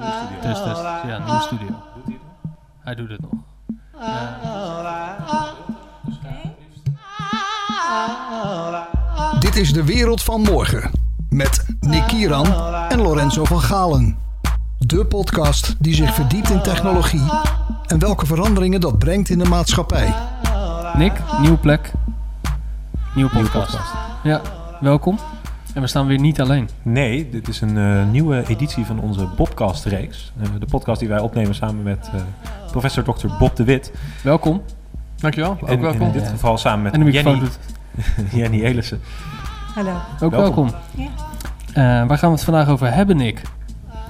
Test, test. Ja, nieuwe studio. Hij doet het nog. Dit is de wereld van morgen. Met Nick Kieran en Lorenzo van Galen. De podcast die zich verdiept in technologie en welke veranderingen dat brengt in de maatschappij. Nick, nieuwe plek. Nieuwe podcast. Ja, welkom. En we staan weer niet alleen. Nee, dit is een eh, nieuwe editie van onze Bobcast-reeks. Eh, de podcast die wij opnemen samen met eh, professor Dr. Bob de Wit. Welkom. Dankjewel. Ook En, en welkom. in dit geval samen met En Jenny, Jenny Elissen. Hallo. ook welkom. Welkom. Ja. Eh, waar gaan we het vandaag over hebben, Nick?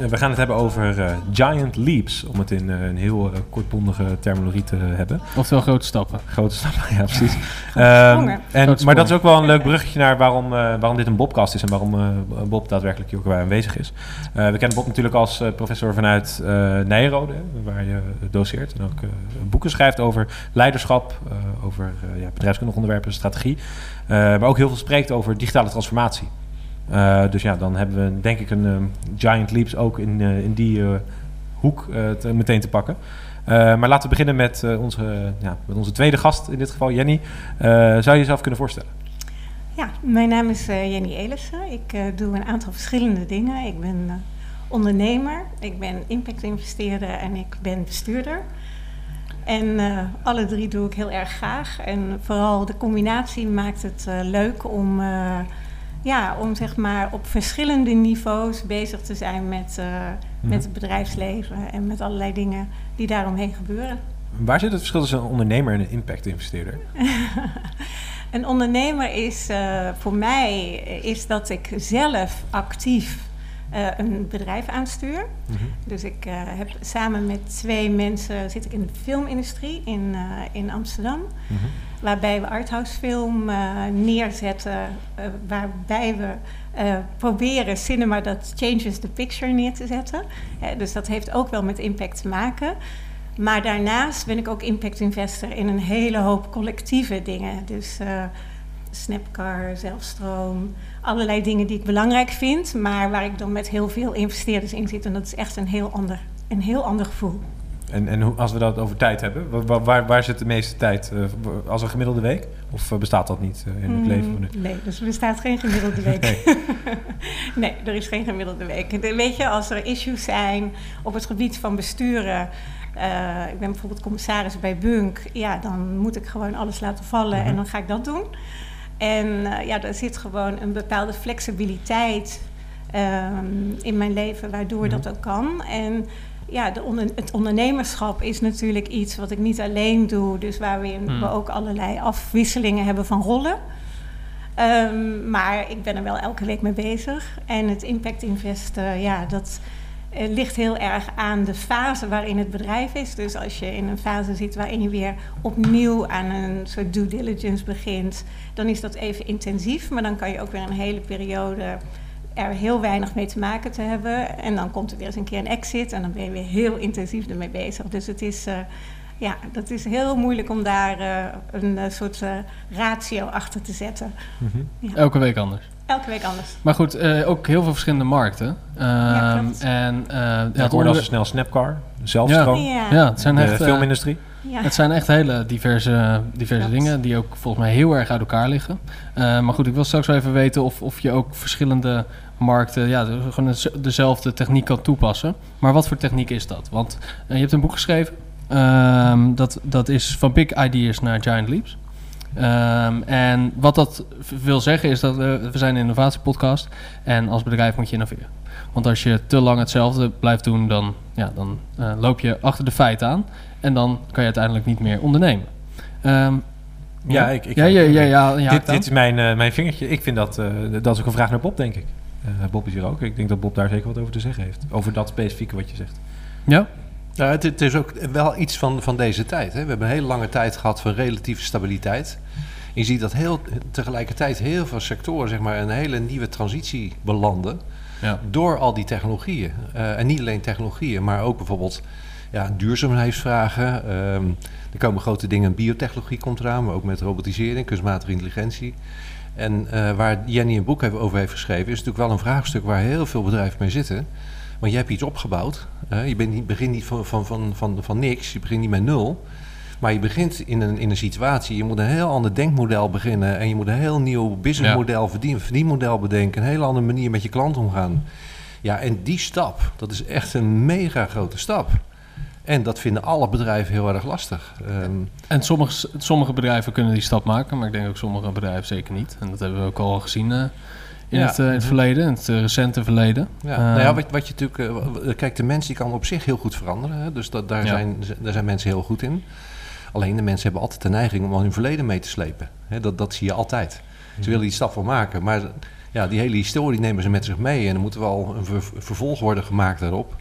Eh, we gaan het hebben over eh, giant leaps, om het in eh, een heel kortbondige terminologie te hebben. Oftewel grote stappen. Grote stappen, ja precies. Ehm, en, maar dat is ook wel een leuk bruggetje naar waarom, eh, waarom dit een Bobcast is en waarom eh, Bob daadwerkelijk hier ook bij aanwezig is. Eh, we kennen Bob natuurlijk als eh, professor vanuit eh Nijrode, waar je doseert en ook eh, boeken schrijft over leiderschap, eh, over eh, ja, bedrijfskundige onderwerpen, strategie. Eh, maar ook heel veel spreekt over digitale transformatie. Eh, dus ja, dan hebben we denk ik een ehm, giant leaps ook in, eh, in die eh, hoek te- meteen te pakken. Maar laten we beginnen met, onze, ja, met onze tweede gast, in dit geval Jenny. Zou je jezelf kunnen voorstellen? Ja, mijn naam is Jenny Elissen. Ik doe een aantal verschillende dingen. Ik ben ondernemer, ik ben impact-investeerder en ik ben bestuurder. En alle drie doe ik heel erg graag. En vooral de combinatie maakt het leuk om, ja, om zeg maar op verschillende niveaus bezig te zijn met, eh, met het bedrijfsleven en met allerlei dingen die daaromheen gebeuren. Waar zit het verschil tussen een ondernemer en een impact-investeerder? Een ondernemer is eh, voor mij eh, is dat ik zelf actief een bedrijf aanstuur. Dus ik eh, heb samen met twee mensen zit ik in de filmindustrie in, in Amsterdam. Waarbij we arthouse film eh, neerzetten. eh, waarbij we eh, proberen cinema dat changes the picture neer te zetten. Dus dat heeft ook wel met impact te maken. Maar daarnaast ben ik ook impact investor in een hele hoop collectieve dingen. Dus eh, Snapcar, zelfstroom, allerlei dingen die ik belangrijk vind, maar waar ik dan met heel veel investeerders in zit. En dat is echt een heel ander, een heel ander gevoel. En, en hoe, als we dat over tijd hebben, wa- wa- waar, waar zit de meeste tijd? Eh, als een gemiddelde week? Of eh, bestaat dat niet eh, in het leven van u? Mm, Nee, dus er bestaat geen gemiddelde week. Nee. Nee. er is geen gemiddelde week. De- Weet je, als er issues zijn op het gebied van besturen. ik ben bijvoorbeeld commissaris bij Bunk. Ja, dan moet ik gewoon alles laten vallen Mhm. en dan ga ik dat doen. En ja, er zit gewoon een bepaalde flexibiliteit ehm, in mijn leven waardoor Mhm. dat ook kan. En ja, de onder- het ondernemerschap is natuurlijk iets wat ik niet alleen doe. Dus waar we, Hmm. we ook allerlei afwisselingen hebben van rollen. Ehm, maar ik ben er wel elke week mee bezig. En het Impact Invest, eh, ja, dat eh, ligt heel erg aan de fase waarin het bedrijf is. Dus als je in een fase zit waarin je weer opnieuw aan een soort due diligence begint, dan is dat even intensief. Maar dan kan je ook weer een hele periode er heel weinig mee te maken te hebben. En dan komt er weer eens een keer een exit en dan ben je weer heel intensief ermee bezig. Dus het is, eh, ja, dat is heel moeilijk om daar eh, een eh, soort eh, ratio achter te zetten. Mhm. Elke week anders. Elke week anders. Maar goed, eh, ook heel veel verschillende markten. Ja, Ehm, en eh, ja, ik hoorde al zo snel Snapcar, zelfstroom, Ja, ja, het zijn de echt, filmindustrie. Ja. Het zijn echt hele diverse, diverse Klopt. dingen die ook volgens mij heel erg uit elkaar liggen. Eh, maar goed, ik wil straks wel even weten of, of je ook verschillende markten, ja, gewoon dez- dezelfde techniek kan toepassen. Maar wat voor techniek is dat? Want eh, je hebt een boek geschreven. Ehm, dat, dat is van big ideas naar giant leaps. Ehm, en wat dat wil zeggen is dat eh, we zijn een innovatiepodcast en als bedrijf moet je innoveren. Want als je te lang hetzelfde blijft doen, dan, ja, dan eh, loop je achter de feiten aan. En dan kan je uiteindelijk niet meer ondernemen. Ehm, Ja, ik- ik- ja, ja, ja, ja, ja, dit, dit is mijn, eh, mijn vingertje. Ik vind dat, eh, dat is ook een vraag naar Bob, denk ik. Eh, Bob is hier ook. Ik denk dat Bob daar zeker wat over te zeggen heeft. Over dat specifieke wat je zegt. ja? Ja, het, het is ook wel iets van, van deze tijd. Hè. We hebben een hele lange tijd gehad van relatieve stabiliteit. Je ziet dat heel, tegelijkertijd heel veel sectoren zeg maar, een hele nieuwe transitie belanden. Ja. Door al die technologieën. Eh, en niet alleen technologieën, maar ook bijvoorbeeld ja, duurzaamheidsvragen. Ehm, er komen grote dingen, biotechnologie komt eraan, maar ook met robotisering, kunstmatige intelligentie. En eh, waar Jenny een boek over heeft geschreven, is natuurlijk wel een vraagstuk waar heel veel bedrijven mee zitten. Want je hebt iets opgebouwd. je bent niet, begint niet van, van, van, van, van niks, je begint niet met nul. Maar je begint in een, in een situatie, je moet een heel ander denkmodel beginnen. En je moet een heel nieuw businessmodel, verdien, verdienmodel bedenken. Een hele andere manier met je klant omgaan. Ja, en die stap, dat is echt een mega grote stap. En dat vinden alle bedrijven heel erg lastig. Ehm, En sommige, sommige bedrijven kunnen die stap maken, maar ik denk ook sommige bedrijven zeker niet. En dat hebben we ook al gezien eh, in, Ja. het, eh, in het verleden, in het eh, recente verleden. Ja, Eh, nou ja, wat, wat je natuurlijk... kijk, de mens die kan op zich heel goed veranderen. Hè? Dus dat, daar, Ja. zijn, daar zijn mensen heel goed in. Alleen de mensen hebben altijd de neiging om al hun verleden mee te slepen. Hè? Dat, dat zie je altijd. Ze willen die stap wel maken. Maar ja, die hele historie nemen ze met zich mee. En er moet wel een ver- vervolg worden gemaakt daarop.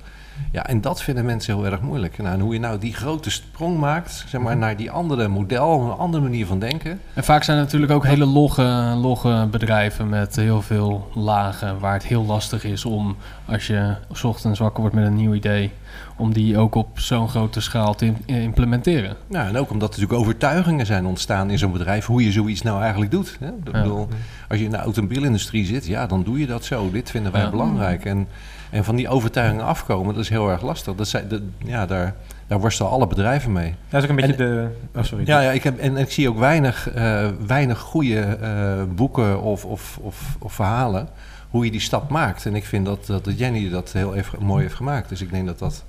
Ja, en dat vinden mensen heel erg moeilijk. Nou, en hoe je nou die grote sprong maakt... Zeg maar, naar die andere model, een andere manier van denken... En vaak zijn er natuurlijk ook hele logge, logge bedrijven met heel veel lagen, waar het heel lastig is om, als je 's ochtends wakker wordt met een nieuw idee, om die ook op zo'n grote schaal te im- implementeren. Nou, en ook omdat er natuurlijk overtuigingen zijn ontstaan in zo'n bedrijf hoe je zoiets nou eigenlijk doet. Hè? Ik bedoel, als je in de automobielindustrie zit, ja, dan doe je dat zo. Dit vinden wij Ja. belangrijk. En, en van die overtuigingen afkomen, dat is heel erg lastig. Dat zijn, dat, ja, daar, daar worstelen alle bedrijven mee. Dat is ook een beetje En- de... Oh, sorry. Ja, ja ik heb, en ik zie ook weinig, eh, weinig goede eh, boeken of, of, of, of verhalen hoe je die stap maakt. En ik vind dat, dat Jenny dat heel even, mooi heeft gemaakt. Dus ik denk dat dat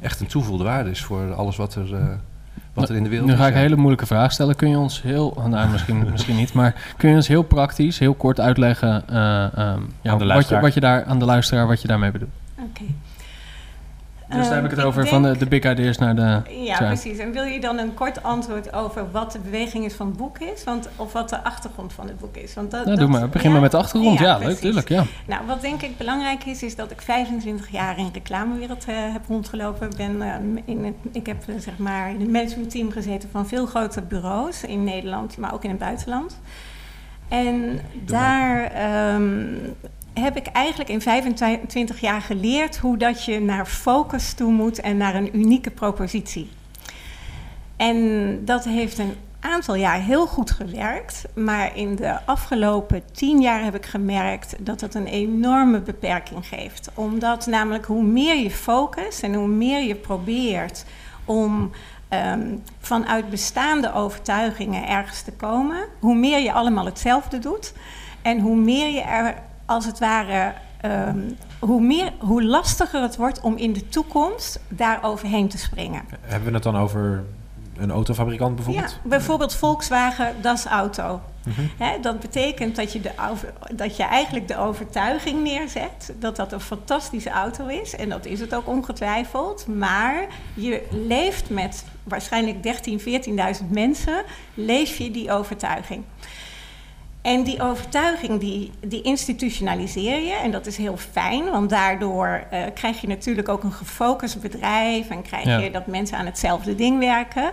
echt een toevoegde waarde is voor alles wat er, eh, wat er in de wereld Nu is. ga ik een hele moeilijke vraag stellen. Kun je ons heel, nou misschien, misschien niet, maar kun je ons heel praktisch, heel kort uitleggen eh, ehm, ja, de wat, je, luisteraar. wat je daar aan de luisteraar, wat je daarmee bedoelt? Oké. Dus daar heb ik het Ehm, over van de, de big ideas naar de... Ja, Zo. precies. En wil je dan een kort antwoord over wat de beweging is van het boek is? Want, of wat de achtergrond van het boek is? Want dat, Nou, dat- doe maar. Begin ja? maar met de achtergrond. Ja, leuk, tuurlijk. Ja. Nou, wat denk ik belangrijk is, is dat ik 25 jaar in de reclamewereld eh, heb rondgelopen. Ik Ben, eh, in het, ik heb eh, zeg maar in het managementteam gezeten van veel grote bureaus in Nederland, maar ook in het buitenland. En daar ehm, heb ik eigenlijk in 25 jaar geleerd hoe dat je naar focus toe moet en naar een unieke propositie. En dat heeft een aantal jaar heel goed gewerkt. Maar in de afgelopen tien jaar heb ik gemerkt dat het een enorme beperking geeft. Omdat namelijk hoe meer je focust en hoe meer je probeert om ehm, vanuit bestaande overtuigingen ergens te komen, hoe meer je allemaal hetzelfde doet. En hoe meer je er als het ware. ehm, hoe, meer, hoe lastiger het wordt om in de toekomst daar overheen te springen. Hebben we het dan over een autofabrikant bijvoorbeeld? Ja, bijvoorbeeld Volkswagen Das Auto. Mhm. Dat betekent dat je, de, dat je eigenlijk de overtuiging neerzet dat dat een fantastische auto is. En dat is het ook ongetwijfeld. Maar je leeft met waarschijnlijk 13.000, 14.000 mensen, leef je die overtuiging. En die overtuiging die, die institutionaliseer je. En dat is heel fijn, want daardoor eh, krijg je natuurlijk ook een gefocust bedrijf. En krijg Ja. je dat mensen aan hetzelfde ding werken.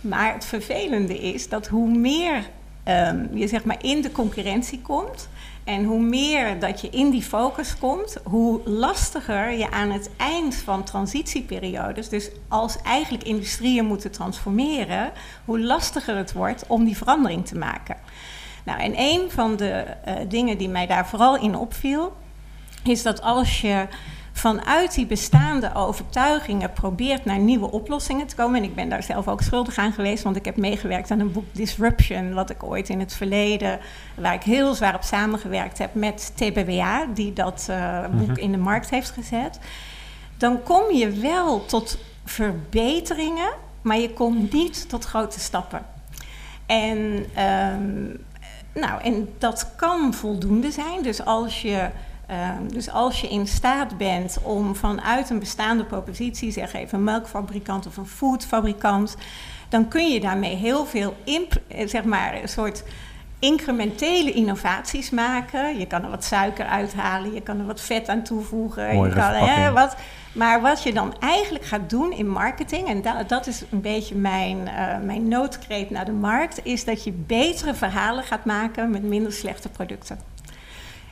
Maar het vervelende is dat hoe meer ehm, je zeg maar in de concurrentie komt. En hoe meer dat je in die focus komt, hoe lastiger je aan het eind van transitieperiodes, dus als eigenlijk industrieën moeten transformeren, hoe lastiger het wordt om die verandering te maken. Nou, en een van de eh, dingen die mij daar vooral in opviel, is dat als je vanuit die bestaande overtuigingen probeert naar nieuwe oplossingen te komen. En ik ben daar zelf ook schuldig aan geweest, want ik heb meegewerkt aan een boek Disruption, wat ik ooit in het verleden, waar ik heel zwaar op samengewerkt heb met TBWA, die dat eh, boek in de markt heeft gezet. Dan kom je wel tot verbeteringen, maar je komt niet tot grote stappen. En, ehm, nou, en dat kan voldoende zijn. Dus als je Ehm, dus als je in staat bent om vanuit een bestaande propositie, zeg even een melkfabrikant of een foodfabrikant, dan kun je daarmee heel veel, eh, zeg maar, een soort incrementele innovaties maken. Je kan er wat suiker uithalen, je kan er wat vet aan toevoegen. Mooie je kan, hè, wat, maar wat je dan eigenlijk gaat doen in marketing, en da- dat is een beetje mijn, eh, mijn noodkreet naar de markt, is dat je betere verhalen gaat maken met minder slechte producten.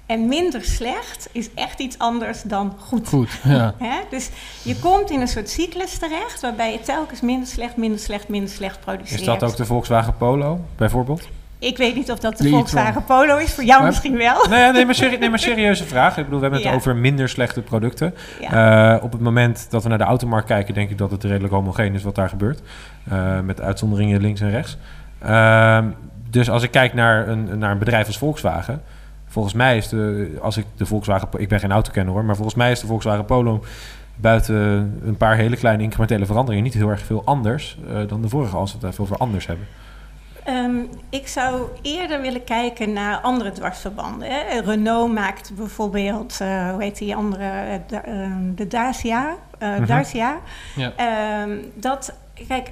En minder slecht is echt iets anders dan goed. Goed, ja. Dus je komt in een soort cyclus terecht waarbij je telkens minder slecht, minder slecht, minder slecht produceert. Is dat ook de Volkswagen Polo bijvoorbeeld? Ik weet niet of dat de, Volkswagen. Polo is. Voor jou Maar- misschien wel. Nee, nee, maar serie- nee, maar serieuze vraag. Ik bedoel, we hebben het Ja. over minder slechte producten. Ja. Eh, op het moment dat we naar de automarkt kijken, denk ik dat het redelijk homogeen is wat daar gebeurt. Eh, met uitzonderingen links en rechts. Ehm, dus als ik kijk naar een, naar een bedrijf als Volkswagen. Volgens mij is de, als ik de Volkswagen, ik ben geen autokenner hoor, maar volgens mij is de Volkswagen Polo buiten een paar hele kleine incrementele veranderingen niet heel erg veel anders eh, dan de vorige als we het even over anders hebben. Ehm, ik zou eerder willen kijken naar andere dwarsverbanden. Hè. Renault maakt bijvoorbeeld, eh, hoe heet die andere, eh, ehm, de Dacia. eh, Mhm. Dacia. Ja. Ehm, dat, kijk,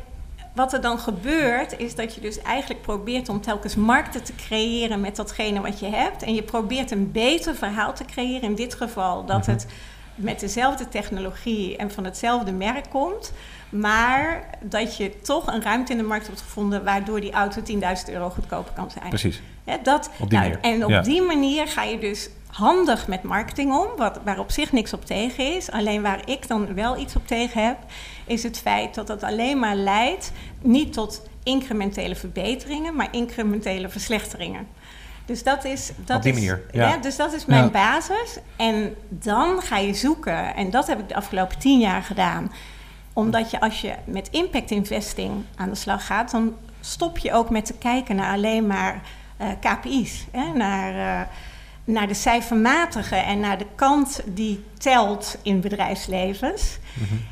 wat er dan gebeurt, is dat je dus eigenlijk probeert om telkens markten te creëren met datgene wat je hebt. En je probeert een beter verhaal te creëren. In dit geval dat Mhm. het met dezelfde technologie en van hetzelfde merk komt. Maar dat je toch een ruimte in de markt hebt gevonden waardoor die auto 10.000 euro goedkoper kan zijn. Precies. Dat, Op die nou, manier, En op ja. die manier ga je dus handig met marketing om, wat, waar op zich niks op tegen is. Alleen waar ik dan wel iets op tegen heb, is het feit dat het alleen maar leidt niet tot incrementele verbeteringen, maar incrementele verslechteringen. Dus dat is, dat Op die is, manier, ja. hè, dus dat is mijn Ja. basis. En dan ga je zoeken, en dat heb ik de afgelopen tien jaar gedaan omdat je als je met impact investing aan de slag gaat, dan stop je ook met te kijken naar alleen maar eh, KPI's. Hè? Naar, eh, naar de cijfermatige en naar de kant die telt in bedrijfslevens.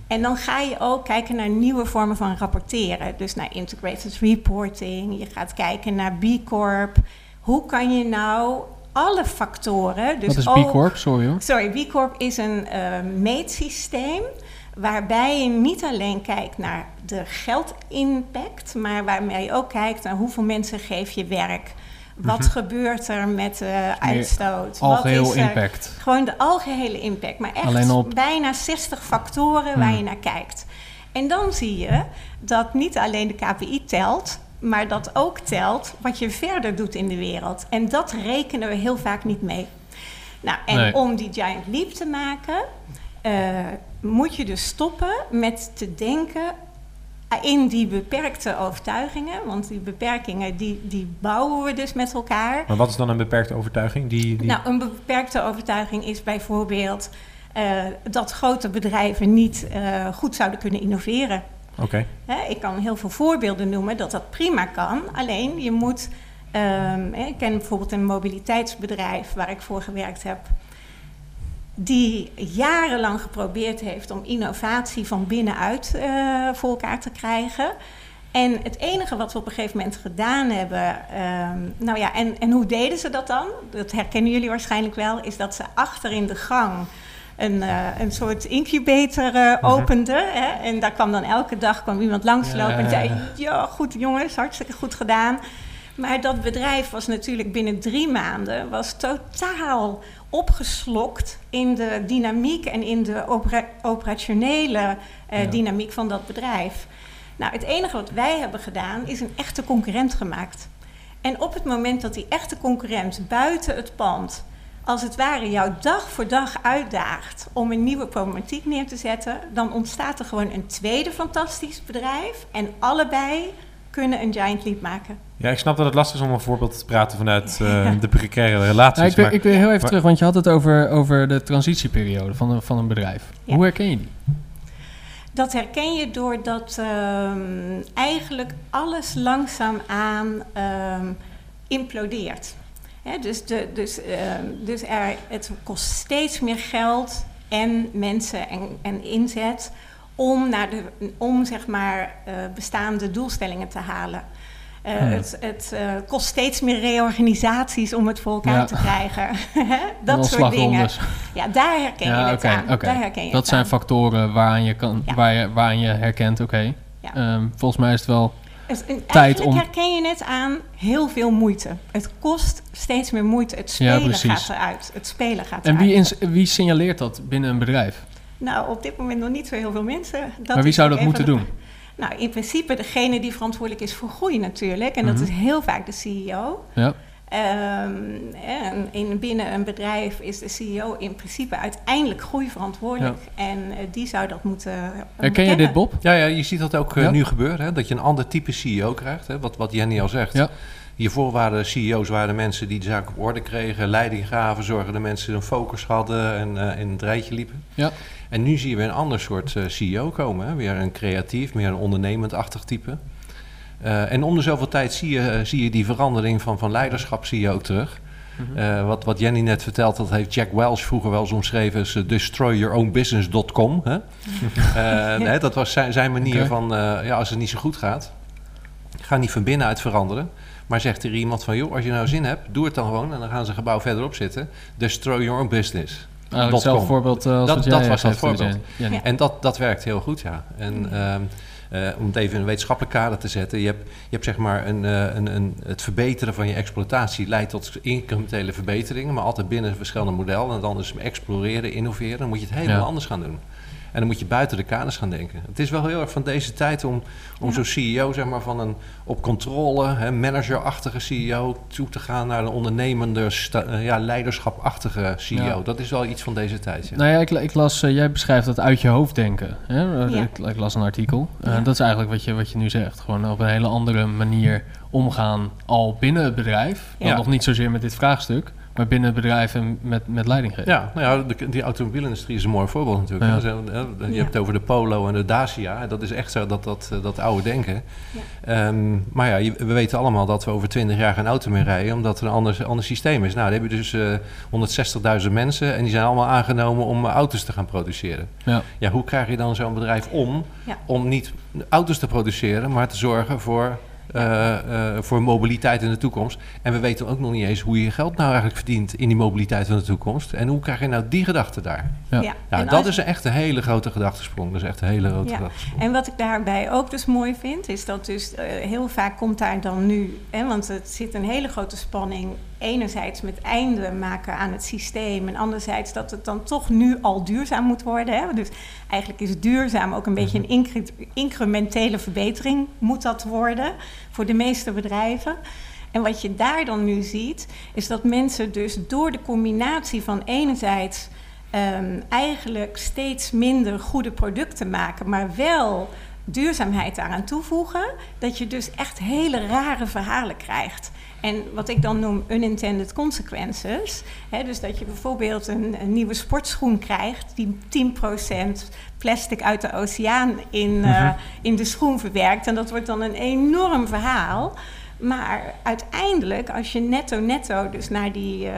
En dan ga je ook kijken naar nieuwe vormen van rapporteren. Dus naar integrated reporting. Je gaat kijken naar B Corp. Hoe kan je nou alle factoren. Dus Wat is B Corp? Sorry hoor. Sorry, B Corp is een eh, meetsysteem waarbij je niet alleen kijkt naar de geldimpact, maar waarmee je ook kijkt naar hoeveel mensen geef je werk. Wat gebeurt er met de uitstoot? Wat Algeheel is er? impact. Gewoon de algehele impact. Maar echt op- bijna 60 factoren waar Hmm. je naar kijkt. En dan zie je dat niet alleen de KPI telt, maar dat ook telt wat je verder doet in de wereld. En dat rekenen we heel vaak niet mee. Nou, en Nee. om die giant leap te maken, eh, moet je dus stoppen met te denken in die beperkte overtuigingen. Want die beperkingen, die, die bouwen we dus met elkaar. Maar wat is dan een beperkte overtuiging? Die, die... Nou, een beperkte overtuiging is bijvoorbeeld eh, dat grote bedrijven niet eh, goed zouden kunnen innoveren. Oké. Ik kan heel veel voorbeelden noemen dat dat prima kan. Alleen je moet. ehm, ik ken bijvoorbeeld een mobiliteitsbedrijf waar ik voor gewerkt heb. Die jarenlang geprobeerd heeft om innovatie van binnenuit eh, voor elkaar te krijgen. En het enige wat we op een gegeven moment gedaan hebben. ehm, nou ja, en, en hoe deden ze dat dan? Dat herkennen jullie waarschijnlijk wel. Is dat ze achter in de gang een, eh, een soort incubator eh, Mhm. openden. Hè? En daar kwam dan elke dag kwam iemand langslopen en zei: Ja, goed jongens, hartstikke goed gedaan. Maar dat bedrijf was natuurlijk binnen drie maanden was totaal opgeslokt in de dynamiek en in de opera- operationele eh, Ja. dynamiek van dat bedrijf. Nou, het enige wat wij hebben gedaan is een echte concurrent gemaakt. En op het moment dat die echte concurrent buiten het pand, als het ware, jou dag voor dag uitdaagt om een nieuwe problematiek neer te zetten, dan ontstaat er gewoon een tweede fantastisch bedrijf. En allebei kunnen een giant leap maken. Ja, ik snap dat het lastig is om een voorbeeld te praten vanuit eh, de precaire relaties. Ik, wil, maar- ik wil heel even maar- terug, want je had het over, over de transitieperiode van een, van een bedrijf. Ja. Hoe herken je die? Dat herken je doordat ehm, eigenlijk alles langzaamaan ehm implodeert. Hè, dus de, dus, ehm, dus er, het kost steeds meer geld en mensen en, en inzet om, naar de, om zeg maar, eh, bestaande doelstellingen te halen. Eh, Hmm. Het, het eh, kost steeds meer reorganisaties om het voor elkaar Ja. te krijgen. En dat soort dingen. Ja, daar herken je het aan. Daar herken je Dat zijn aan. factoren waaraan je, kan, waar je, waaraan je herkent, oké. Ehm, volgens mij is het wel... En tijd eigenlijk om- herken je het aan heel veel moeite. Het kost steeds meer moeite. Het spelen gaat eruit. Het spelen gaat En eruit. wie, ins- wie signaleert dat binnen een bedrijf? Nou, op dit moment nog niet zo heel veel mensen. Dat maar wie zou dat moeten doen? de- Nou, in principe degene die verantwoordelijk is voor groei natuurlijk. En dat Mhm. is heel vaak de CEO. Ja. Ehm, en in, binnen een bedrijf is de CEO in principe uiteindelijk groeiverantwoordelijk. En eh, die zou dat moeten eh, Herken je dit, Bob? Ja, ja, je ziet dat ook eh, Ja? nu gebeuren. Hè? Dat je een ander type CEO krijgt. Hè? Wat, wat Jenny al zegt. Ja. Hiervoor waren CEO's waren mensen die de zaak op orde kregen, leiding gaven, zorgden dat mensen een focus hadden en uh, in het rijtje liepen. Ja. En nu zie je weer een ander soort uh, CEO komen. Hè? Weer een creatief, meer een ondernemend-achtig type. Uh, en om de zoveel tijd zie je, zie je die verandering van, van leiderschap zie je ook terug. -hmm. wat, wat Jenny net vertelt, dat heeft Jack Welch vroeger wel eens omschreven als destroyyourownbusiness.com. Hè? nee, dat was zijn, zijn manier okay. van, ja, als het niet zo goed gaat, ga niet van binnenuit veranderen. Maar zegt er iemand van, joh, als je nou zin hebt, doe het dan gewoon. En dan gaan ze een gebouw verderop zitten. Destroy your own business. Nou, hetzelfde voorbeeld uh, dat, dat was dat voorbeeld. Ja. En dat, dat werkt heel goed, ja. En uh, uh, om het even in een wetenschappelijk kader te zetten. Je hebt, je hebt zeg maar een, een, een, het verbeteren van je exploitatie leidt tot incrementele verbeteringen. Maar altijd binnen verschillende modellen. En dan is exploreren, innoveren. Dan moet je het helemaal ja. anders gaan doen. En dan moet je buiten de kaders gaan denken. Het is wel heel erg van deze tijd om, om ja. zo'n CEO, zeg maar, van een op controle, hè, managerachtige CEO toe te gaan naar een ondernemende, uh, ja, leiderschapachtige CEO. Ja. Dat is wel iets van deze tijd. Ja. Nou ja, ik, ik las, uh, jij beschrijft dat uit je hoofd denken. Hè? Ik, ik, las een artikel. Uh, dat is eigenlijk wat je, wat je nu zegt. Gewoon op een hele andere manier omgaan al binnen het bedrijf. Ja. Nog niet zozeer met dit vraagstuk. Maar binnen het bedrijf en met, met leiding geven. Ja, nou ja, de, die automobielindustrie is een mooi voorbeeld natuurlijk. Ja. Je ja. hebt het over de Polo en de Dacia. Dat is echt zo dat, dat, dat oude denken. Ja. Um, maar ja, we weten allemaal dat we over 20 jaar geen auto meer rijden... omdat er een ander, ander systeem is. Nou, dan heb je dus uh, 160.000 mensen... en die zijn allemaal aangenomen om auto's te gaan produceren. Ja, ja hoe krijg je dan zo'n bedrijf om... om niet auto's te produceren, maar te zorgen voor... Uh, uh, voor mobiliteit in de toekomst. En we weten ook nog niet eens hoe je geld nou eigenlijk verdient in die mobiliteit van de toekomst. En hoe krijg je nou die gedachte daar? Ja, ja. ja dat is echt een hele grote gedachtesprong. Dat is echt een hele grote ja. gedachtesprong. En wat ik daarbij ook dus mooi vind, is dat dus uh, heel vaak komt daar dan nu, hè, want het zit een hele grote spanning enerzijds met einde maken aan het systeem en anderzijds dat het dan toch nu al duurzaam moet worden. Hè? Dus eigenlijk is duurzaam ook een beetje een incre incrementele verbetering moet dat worden voor de meeste bedrijven. En wat je daar dan nu ziet, is dat mensen dus door de combinatie van enerzijds um, eigenlijk steeds minder goede producten maken, maar wel duurzaamheid daaraan toevoegen, dat je dus echt hele rare verhalen krijgt. En wat ik dan noem unintended consequences. Hè, dus dat je bijvoorbeeld een, een, nieuwe sportschoen krijgt die 10% plastic uit de oceaan in, uh, uh-huh. in de schoen verwerkt. En dat wordt dan een enorm verhaal. Maar uiteindelijk, als je netto-netto dus naar die, uh,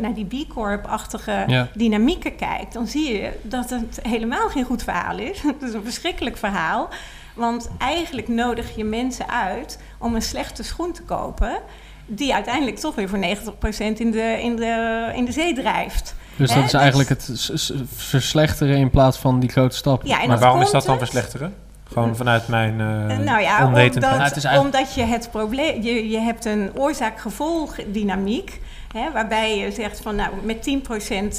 naar die B Corp-achtige ja. dynamieken kijkt, dan zie je dat het helemaal geen goed verhaal is. Het is een verschrikkelijk verhaal. Want eigenlijk nodig je mensen uit om een slechte schoen te kopen die uiteindelijk toch weer voor 90% in de, in de, in de zee drijft. Dus dat is eigenlijk het verslechteren in plaats van die grote stap. Ja, maar waarom is dat dan verslechteren? Gewoon vanuit mijn uh, nou ja, onwetendheid. Omdat, eigenlijk... omdat je het probleem, je, je hebt een oorzaak-gevolg dynamiek. Hè, waarbij je zegt van nou met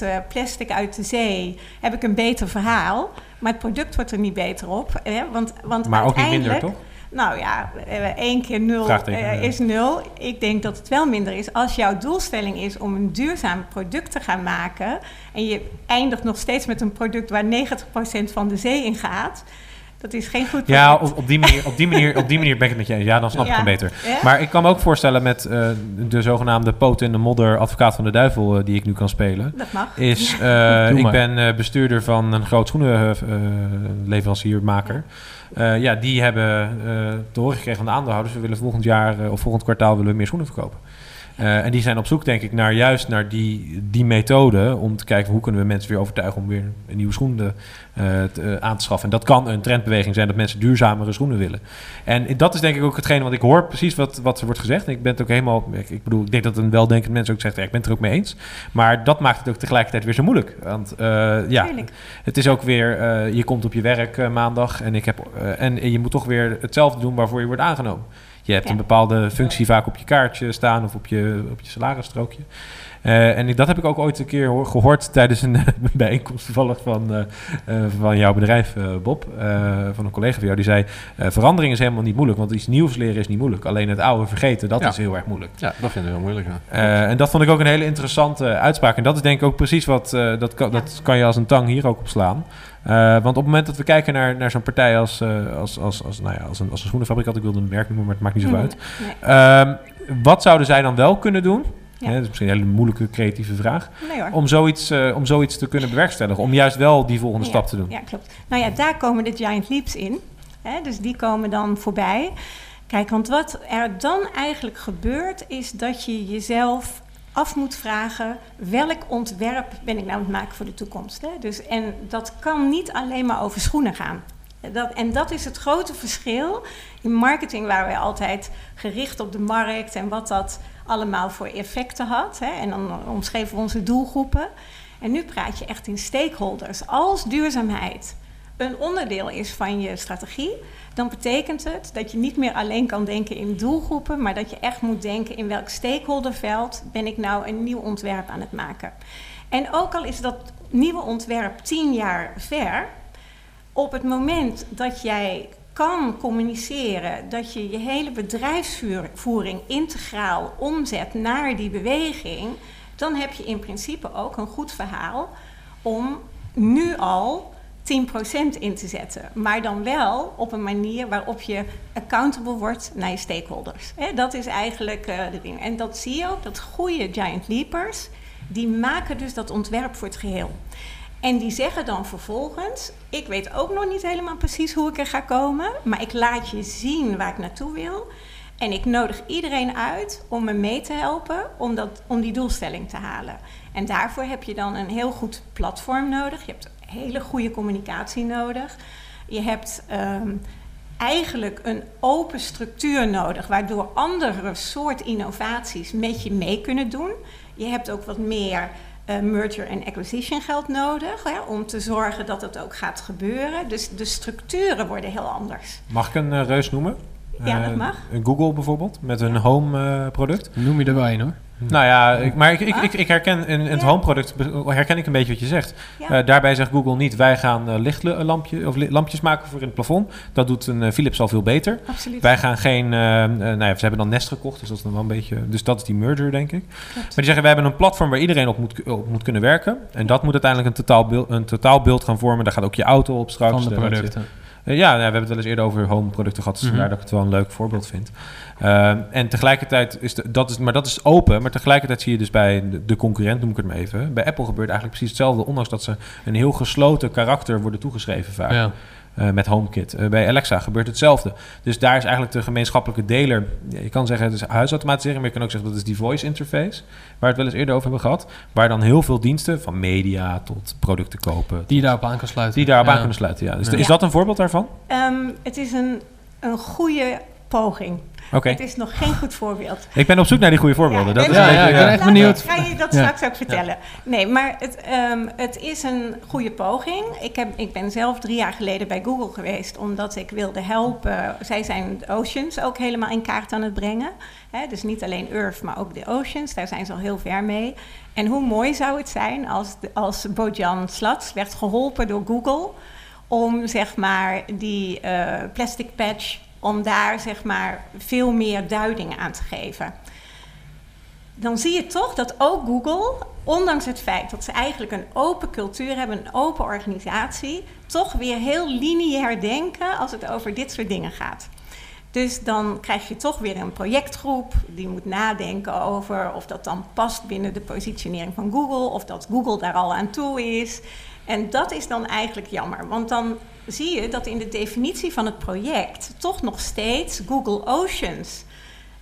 10% plastic uit de zee heb ik een beter verhaal. Maar het product wordt er niet beter op. Hè, want, want maar ook niet minder, toch? Nou ja, één keer nul uh, is nul. Ik denk dat het wel minder is. Als jouw doelstelling is om een duurzaam product te gaan maken... en je eindigt nog steeds met een product waar 90% van de zee in gaat... Dat is geen goed. Ja, op, op, die, manier, op, die, manier, op die manier ben ik het met je eens. Ja, dan snap ja. ik hem beter. Ja? Maar ik kan me ook voorstellen met uh, de zogenaamde poot in de modder... advocaat van de duivel uh, die ik nu kan spelen. Dat mag. Is, uh, ik ben bestuurder van een groot schoenenleveranciermaker... Ja. Uh, ja, die hebben uh, te horen gekregen van de aandeelhouders... we willen volgend jaar uh, of volgend kwartaal willen we meer schoenen verkopen. Uh, en die zijn op zoek, denk ik, naar juist naar die, die methode... om te kijken hoe kunnen we mensen weer overtuigen... om weer een nieuwe schoen uh, te, uh, aan te schaffen. En dat kan een trendbeweging zijn dat mensen duurzamere schoenen willen. En dat is denk ik ook hetgene wat ik hoor, precies wat, wat er wordt gezegd. En ik ben het ook helemaal... Ik, ik bedoel, ik denk dat een weldenkend mens ook zegt... Ja, ik ben het er ook mee eens. Maar dat maakt het ook tegelijkertijd weer zo moeilijk. Want ja, het is ook weer... je komt op je werk maandag en, ik heb, en je moet toch weer hetzelfde doen waarvoor je wordt aangenomen. Je hebt ja. een bepaalde functie vaak op je kaartje staan of op je, op je salarisstrookje. Eh, en ik- dat heb ik ook ooit een keer hoor- gehoord tijdens een bijeenkomst toevallig van, eh, eh, van jouw bedrijf, Bob. eh, van een collega van jou. Die zei, eh, verandering is helemaal niet moeilijk. Want iets nieuws leren is niet moeilijk. Alleen het oude vergeten, dat Ja. is heel erg moeilijk. Ja, dat vinden we heel moeilijk. ja. Eh, en dat vond ik ook een hele interessante uitspraak. En dat is denk ik ook precies wat, eh, dat, kan, dat kan je als een tang hier ook op slaan. Eh, want op het moment dat we kijken naar, naar zo'n partij als, eh, als, als, als, nou ja, als, een, als een schoenenfabrikant, ik wilde een merk noemen, maar het maakt niet zo Mhm. uit. Nee, Ehm, wat zouden zij dan wel kunnen doen? Ja. Hè, dat is misschien een hele moeilijke creatieve vraag. nee hoor. Om zoiets, eh, om zoiets te kunnen bewerkstelligen. Om juist wel die volgende Ja, stap te doen. Ja, klopt. Nou ja, daar komen de giant leaps in. Hè, dus die komen dan voorbij. Kijk, want wat er dan eigenlijk gebeurt, is dat je jezelf af moet vragen: welk ontwerp ben ik nou aan het maken voor de toekomst? Hè? Dus, en dat kan niet alleen maar over schoenen gaan. Dat, en dat is het grote verschil. In marketing waren wij altijd gericht op de markt en wat dat allemaal voor effecten had. Hè? En dan omschreven we onze doelgroepen. En nu praat je echt in stakeholders. Als duurzaamheid een onderdeel is van je strategie, dan betekent het dat je niet meer alleen kan denken in doelgroepen, maar dat je echt moet denken in welk stakeholderveld ben ik nou een nieuw ontwerp aan het maken. En ook al is dat nieuwe ontwerp tien jaar ver, op het moment dat jij kan communiceren, dat je je hele bedrijfsvoering integraal omzet naar die beweging, dan heb je in principe ook een goed verhaal om nu al 10% in te zetten. Maar dan wel op een manier waarop je accountable wordt naar je stakeholders. Dat is eigenlijk eh, de ding. En dat zie je ook, dat goede giant leapers, die maken dus dat ontwerp voor het geheel. En die zeggen dan vervolgens: Ik weet ook nog niet helemaal precies hoe ik er ga komen, maar ik laat je zien waar ik naartoe wil. En ik nodig iedereen uit om me mee te helpen om, dat, om die doelstelling te halen. En daarvoor heb je dan een heel goed platform nodig. Je hebt hele goede communicatie nodig. Je hebt ehm, eigenlijk een open structuur nodig, waardoor andere soort innovaties met je mee kunnen doen. Je hebt ook wat meer eh, merger en acquisition geld nodig hè, om te zorgen dat het ook gaat gebeuren. Dus de structuren worden heel anders. Mag ik een eh, reus noemen? Ja, dat Eh, mag. Google bijvoorbeeld, met hun home product. Noem je erbij in hoor. Nou ja, ik, maar ik, ik, ik, ik herken in, in het Ja. home product herken ik een beetje wat je zegt. Ja. Eh, daarbij zegt Google niet, wij gaan eh, lichtlampje of li- lampjes maken voor in het plafond. Dat doet een eh, Philips al veel beter. Absoluut. Wij gaan geen, nou ja, ze hebben dan Nest gekocht, dus dat is dan wel een beetje, dus dat is die merger denk ik. Maar die zeggen, wij hebben een platform waar iedereen op moet, op moet kunnen werken. En dat moet uiteindelijk een totaalbeeld, een totaalbeeld gaan vormen. Daar gaat ook je auto op straks. Van de producten. Ja, nou, we hebben het wel eens eerder over home producten gehad. Dus vandaar dat ik het wel een leuk voorbeeld vind. Ehm, en tegelijkertijd is de, dat is, maar dat is open. Maar tegelijkertijd zie je dus bij de, de concurrent, noem ik het maar even. Bij Apple gebeurt eigenlijk precies hetzelfde. Ondanks dat ze een heel gesloten karakter worden toegeschreven vaak. Ja. Eh, met HomeKit. Eh, bij Alexa gebeurt hetzelfde. Dus daar is eigenlijk de gemeenschappelijke deler. je kan zeggen het is huisautomatisering, maar je kan ook zeggen dat is die voice interface. Waar we het wel eens eerder over hebben gehad. Waar dan heel veel diensten, van media tot producten kopen. Die daarop aan kan sluiten. die daarop Ja. aan kunnen sluiten. Ja. Dus Ja. Is dat een voorbeeld daarvan? Ehm, het is een, een goede poging. Het is nog geen goed voorbeeld. Ik ben op zoek naar die goede voorbeelden. dat is ja, ja, ik ben ja. echt benieuwd. Ik ga je dat straks ook vertellen. Nee, maar het, ehm, het is een goede poging. Ik, heb, ik ben zelf drie jaar geleden bij Google geweest... omdat ik wilde helpen. Zij zijn de oceans ook helemaal in kaart aan het brengen. Dus niet alleen Earth, maar ook de oceans. Daar zijn ze al heel ver mee. En hoe mooi zou het zijn als, als Bojan Slats werd geholpen door Google... om zeg maar die eh, plastic patch... om daar zeg maar veel meer duiding aan te geven dan zie je toch dat ook Google, ondanks het feit dat ze eigenlijk een open cultuur hebben, een open organisatie, toch weer heel lineair denken als het over dit soort dingen gaat. Dus dan krijg je toch weer een projectgroep die moet nadenken over of dat dan past binnen de positionering van Google, of dat Google daar al aan toe is. En dat is dan eigenlijk jammer, want dan zie je dat in de definitie van het project toch nog steeds Google Oceans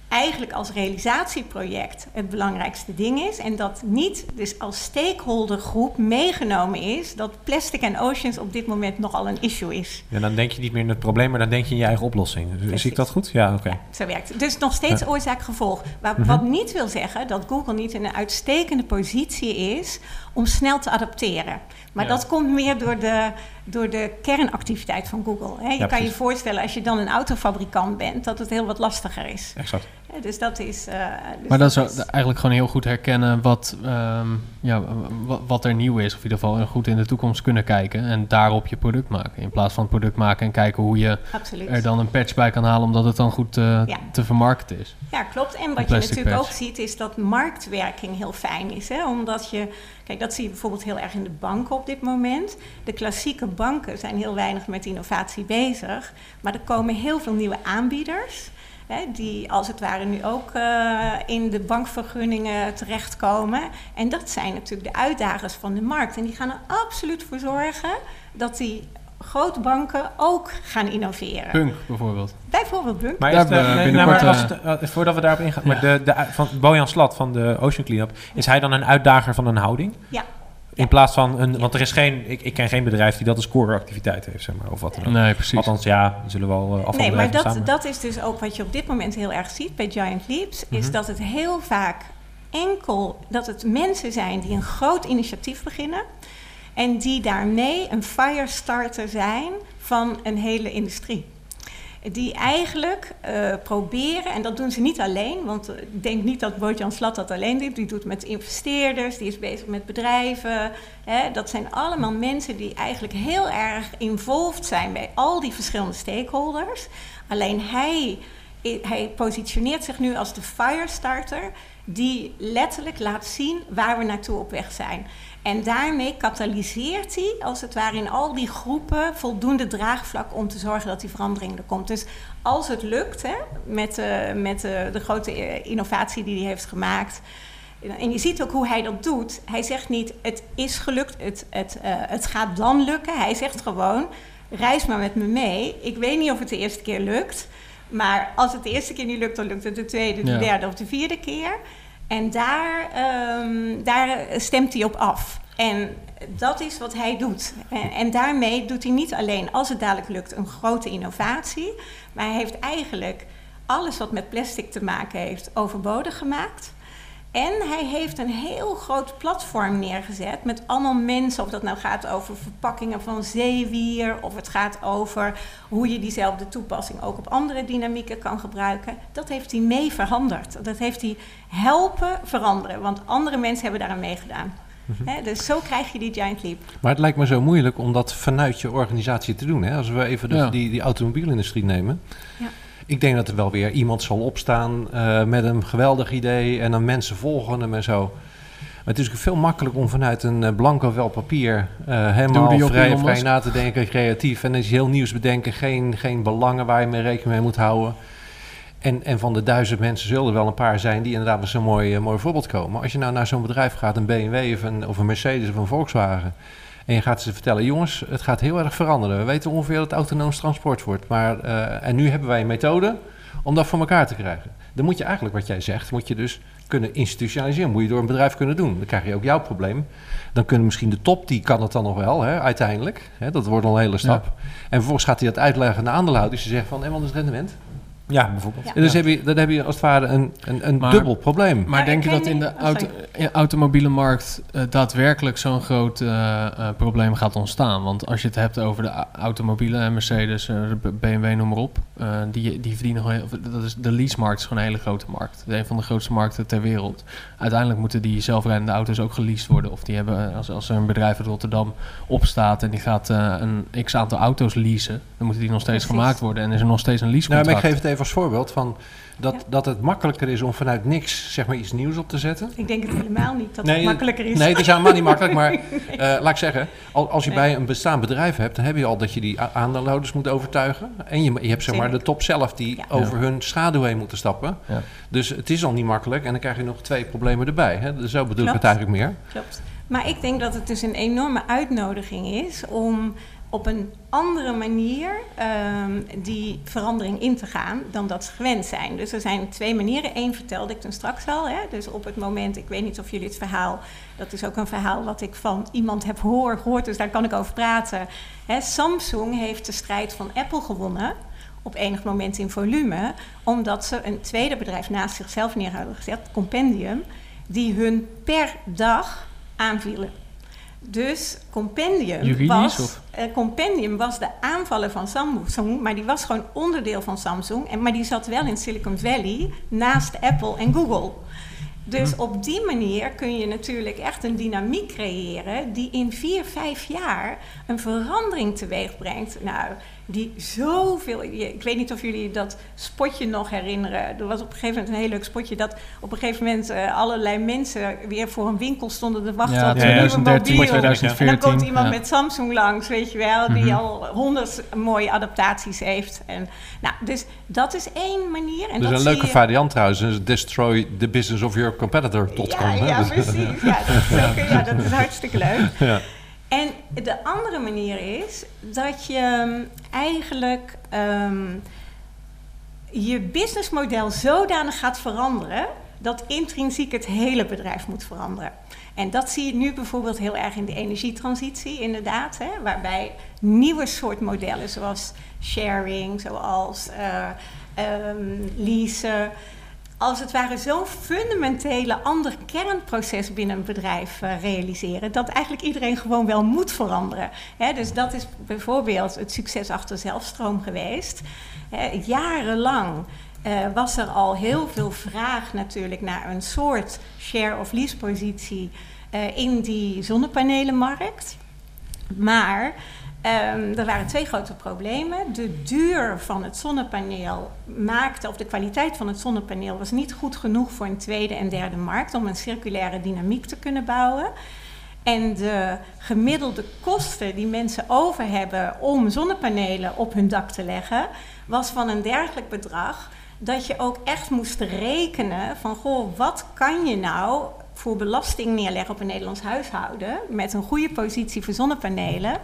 eigenlijk als realisatieproject het belangrijkste ding is. En dat niet dus als stakeholdergroep meegenomen is dat plastic en oceans op dit moment nogal een issue is. Ja, dan denk je niet meer in het probleem, maar dan denk je in je eigen oplossing. Precies. zie ik dat goed? Ja, oké. Ja, zo werkt het. Dus nog steeds Ja. oorzaak-gevolg. Wa- Mhm. Wat niet wil zeggen dat Google niet in een uitstekende positie is om snel te adapteren. Maar Ja. dat komt meer door de, door de kernactiviteit van Google. Hè. Je Ja, kan je voorstellen als je dan een autofabrikant bent dat het heel wat lastiger is. Exact. Dus dat is... eh, dus Maar dat is ook eigenlijk gewoon heel goed herkennen wat, ehm, ja, wa- wat er nieuw is. Of in ieder geval goed in de toekomst kunnen kijken. En daarop je product maken. In plaats van het product maken en kijken hoe je Absoluut. er dan een patch bij kan halen. Omdat het dan goed eh, Ja. te vermarkten is. Ja, klopt. En wat je natuurlijk patch. ook ziet, is dat marktwerking heel fijn is. Hè? Omdat je, kijk, dat zie je bijvoorbeeld heel erg in de banken op dit moment. De klassieke banken zijn heel weinig met innovatie bezig. Maar er komen heel veel nieuwe aanbieders. Hè, die als het ware nu ook eh, in de bankvergunningen terechtkomen. En dat zijn natuurlijk de uitdagers van de markt. En die gaan er absoluut voor zorgen dat die grote banken ook gaan innoveren. Punk bijvoorbeeld. Bijvoorbeeld Bunk. Maar de, nou, maar binnenkort, als het, eh, voordat we daarop ingaan, maar de, de, van Bojan Slat van de Ocean Cleanup, is hij dan een uitdager van een houding? Ja. In plaats van een, want er is geen, ik, ik ken geen bedrijf die dat als core activiteit heeft, zeg maar, of wat dan ook. Nee, precies. Althans, ja, zullen wel uh, Nee, maar dat, dat is dus ook wat je op dit moment heel erg ziet bij Giant Leaps. Is Mhm. dat het heel vaak enkel, dat het mensen zijn die een groot initiatief beginnen. En die daarmee een firestarter zijn van een hele industrie. Die eigenlijk eh, proberen, en dat doen ze niet alleen, want eh, ik denk niet dat Bojan Slat dat alleen doet. Die doet met investeerders, die is bezig met bedrijven. Hè. Dat zijn allemaal mensen die eigenlijk heel erg involved zijn bij al die verschillende stakeholders. Alleen hij, hij positioneert zich nu als de firestarter die letterlijk laat zien waar we naartoe op weg zijn. En daarmee katalyseert hij, als het ware, in al die groepen voldoende draagvlak om te zorgen dat die verandering er komt. Dus als het lukt, hè, met, eh, met eh, de grote eh, innovatie die hij heeft gemaakt. En je ziet ook hoe hij dat doet. Hij zegt niet, het is gelukt, het, het, het gaat dan lukken. Hij zegt gewoon, reis maar met me mee. Ik weet niet of het de eerste keer lukt. Maar als het de eerste keer niet lukt, dan lukt het de tweede, de Ja. derde of de vierde keer. En daar, ehm, daar stemt hij op af. En dat is wat hij doet. En, en daarmee doet hij niet alleen, als het dadelijk lukt, een grote innovatie. Maar hij heeft eigenlijk alles wat met plastic te maken heeft overbodig gemaakt. En hij heeft een heel groot platform neergezet met allemaal mensen. Of dat nou gaat over verpakkingen van zeewier, of het gaat over hoe je diezelfde toepassing ook op andere dynamieken kan gebruiken. Dat heeft hij mee veranderd. Dat heeft hij helpen veranderen, want andere mensen hebben daaraan meegedaan. Hè, dus zo krijg je die giant leap. Maar het lijkt me zo moeilijk om dat vanuit je organisatie te doen. Hè? Als we even Ja. die, die automobielindustrie nemen. Ja. Ik denk dat er wel weer iemand zal opstaan eh, met een geweldig idee en dan mensen volgen hem en zo. Maar het is natuurlijk veel makkelijker om vanuit een eh, blanco vel papier eh, helemaal vrij, vrij na te denken, creatief. En is heel nieuws bedenken, geen, geen belangen waar je mee rekening mee moet houden. En, en van de duizend mensen zullen er wel een paar zijn die inderdaad met zo'n mooi, mooi voorbeeld komen. Als je nou naar zo'n bedrijf gaat, een BMW of een, of een Mercedes of een Volkswagen. En je gaat ze vertellen, jongens, het gaat heel erg veranderen. We weten ongeveer dat het autonoom transport wordt. Maar, eh, en nu hebben wij een methode om dat voor elkaar te krijgen. Dan moet je eigenlijk, wat jij zegt, moet je dus kunnen institutionaliseren. Moet je door een bedrijf kunnen doen. Dan krijg je ook jouw probleem. Dan kunnen misschien de top, die kan het dan nog wel, hè, uiteindelijk. Hè, dat wordt al een hele stap. En vervolgens gaat hij dat uitleggen aan de aandeelhouders. Die zeggen van, en wat is het rendement? Ja, bijvoorbeeld. Ja. Dus heb je, dan heb je als het ware een, een, een Maar- dubbel probleem. Maar Maar denk je dat in de oh, auto, in automobiele markt eh, daadwerkelijk zo'n groot eh, eh, probleem gaat ontstaan? Want als je het hebt over de automobielen, en Mercedes, BMW, noem maar op, eh, die, die verdienen gewoon, heel- dat is, de leasemarkt is gewoon een hele grote markt. Een van de grootste markten ter wereld. Uiteindelijk moeten die zelfrijdende auto's ook geleased worden. Of die hebben, als, als er een bedrijf in Rotterdam opstaat en die gaat eh, een x aantal auto's leasen, dan moeten die nog steeds Precies. gemaakt worden en is er nog steeds een Nou, maar ik leasecontract. geef het even als voorbeeld van dat, Ja. dat het makkelijker is om vanuit niks zeg maar, iets nieuws op te zetten. Ik denk het helemaal niet dat Nee, het makkelijker is. Nee, het is helemaal niet makkelijk. Maar eh, laat ik zeggen, al- als je Nee. bij een bestaand bedrijf hebt, dan heb je al dat je die aandeelhouders moet overtuigen. En je, je hebt zeg maar de top zelf die Ja. over hun schaduw heen moeten stappen. Ja. Dus het is al niet makkelijk. En dan krijg je nog twee problemen erbij. Hè? Dus zo bedoel ik het eigenlijk meer. Klopt. Maar ik denk dat het dus een enorme uitnodiging is om op een andere manier ehm, die verandering in te gaan dan dat ze gewend zijn. Dus er zijn twee manieren. Eén vertelde ik toen straks al. Hè? Dus op het moment, ik weet niet of jullie het verhaal, dat is ook een verhaal wat ik van iemand heb hoor, gehoord, dus daar kan ik over praten. Hè, Samsung heeft de strijd van Apple gewonnen op enig moment in volume, omdat ze een tweede bedrijf naast zichzelf neer hadden gezet, Compendium, die hun per dag aanvielen. Dus Compendium Juridisch, was, eh, Compendium was de aanvaller van Samsung, maar die was gewoon onderdeel van Samsung. En, maar die zat wel in Silicon Valley naast Apple en Google. Dus Hm. op die manier kun je natuurlijk echt een dynamiek creëren die in vier, vijf jaar een verandering teweeg brengt. Nou, die zoveel. Ik weet niet of jullie dat spotje nog herinneren. Er was op een gegeven moment een heel leuk spotje dat op een gegeven moment eh, allerlei mensen weer voor een winkel stonden te wachten Ja, op een nieuwe 2013, mobiel. 2014. En dan komt iemand ja. met Samsung langs, weet je wel, die Mhm. al honderd mooie adaptaties heeft. En, nou, dus dat is één manier. En Dus dat een leuke je- variant trouwens is destroy the business of your competitor.com. Ja, ja Dus- precies. Ja dat, is ook, ja, dat is hartstikke leuk. Ja. En de andere manier is dat je ehm, eigenlijk ehm, je businessmodel zodanig gaat veranderen dat intrinsiek het hele bedrijf moet veranderen. En dat zie je nu bijvoorbeeld heel erg in de energietransitie, inderdaad. Hè, waarbij nieuwe soort modellen zoals sharing, zoals eh ehm, leasen, als het ware zo'n fundamentele ander kernproces binnen een bedrijf eh, realiseren, dat eigenlijk iedereen gewoon wel moet veranderen. Dus dat is bijvoorbeeld het succes achter zelfstroom geweest. Jarenlang eh, was er al heel veel vraag natuurlijk naar een soort share of lease positie eh, in die zonnepanelenmarkt. Maar ehm, er waren twee grote problemen. De duur van het zonnepaneel maakte, of de kwaliteit van het zonnepaneel was niet goed genoeg voor een tweede en derde markt om een circulaire dynamiek te kunnen bouwen. En de gemiddelde kosten die mensen over hebben om zonnepanelen op hun dak te leggen, was van een dergelijk bedrag dat je ook echt moest rekenen van goh, wat kan je nou voor belasting neerleggen op een Nederlands huishouden met een goede positie voor zonnepanelen.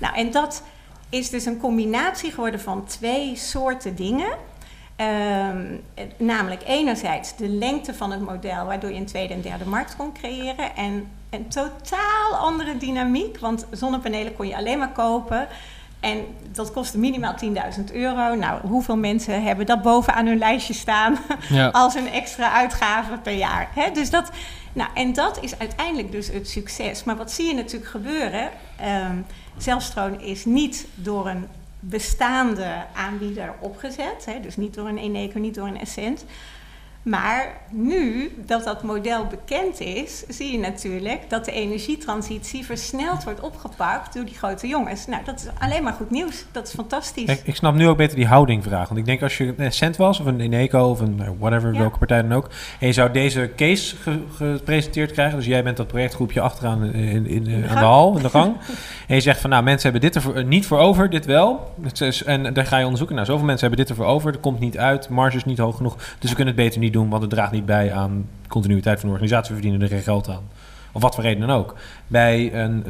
Nou, en dat is dus een combinatie geworden van twee soorten dingen. Ehm, namelijk enerzijds de lengte van het model, waardoor je een tweede en derde markt kon creëren. En een totaal andere dynamiek, want zonnepanelen kon je alleen maar kopen. En dat kostte minimaal 10.000 euro. Nou, hoeveel mensen hebben dat bovenaan hun lijstje staan Ja. als een extra uitgave per jaar? Hè? Dus dat, nou, en dat is uiteindelijk dus het succes. Maar wat zie je natuurlijk gebeuren? Ehm zelfstroom is niet door een bestaande aanbieder opgezet. Hè? Dus niet door een Eneco, niet door een Essent. Maar nu dat dat model bekend is, zie je natuurlijk dat de energietransitie versneld wordt opgepakt door die grote jongens. Nou, dat is alleen maar goed nieuws. Dat is fantastisch. Ik, ik snap nu ook beter die houdingvraag. Want ik denk als je een Cent was, of een Eneco, of een nou, whatever, Ja. welke partij dan ook. En je zou deze case ge- gepresenteerd krijgen. Dus jij bent dat projectgroepje achteraan in, in, in, de aan de gang. hal, in de gang. en je zegt van, nou, mensen hebben dit er eh, niet voor over, dit wel. Is, en dan ga je onderzoeken, nou, zoveel mensen hebben dit er voor over. Er komt niet uit, marge is niet hoog genoeg. Dus we kunnen het beter niet doen, want het draagt niet bij aan continuïteit van de organisatie. We verdienen er geen geld aan. Of wat voor reden dan ook. Bij een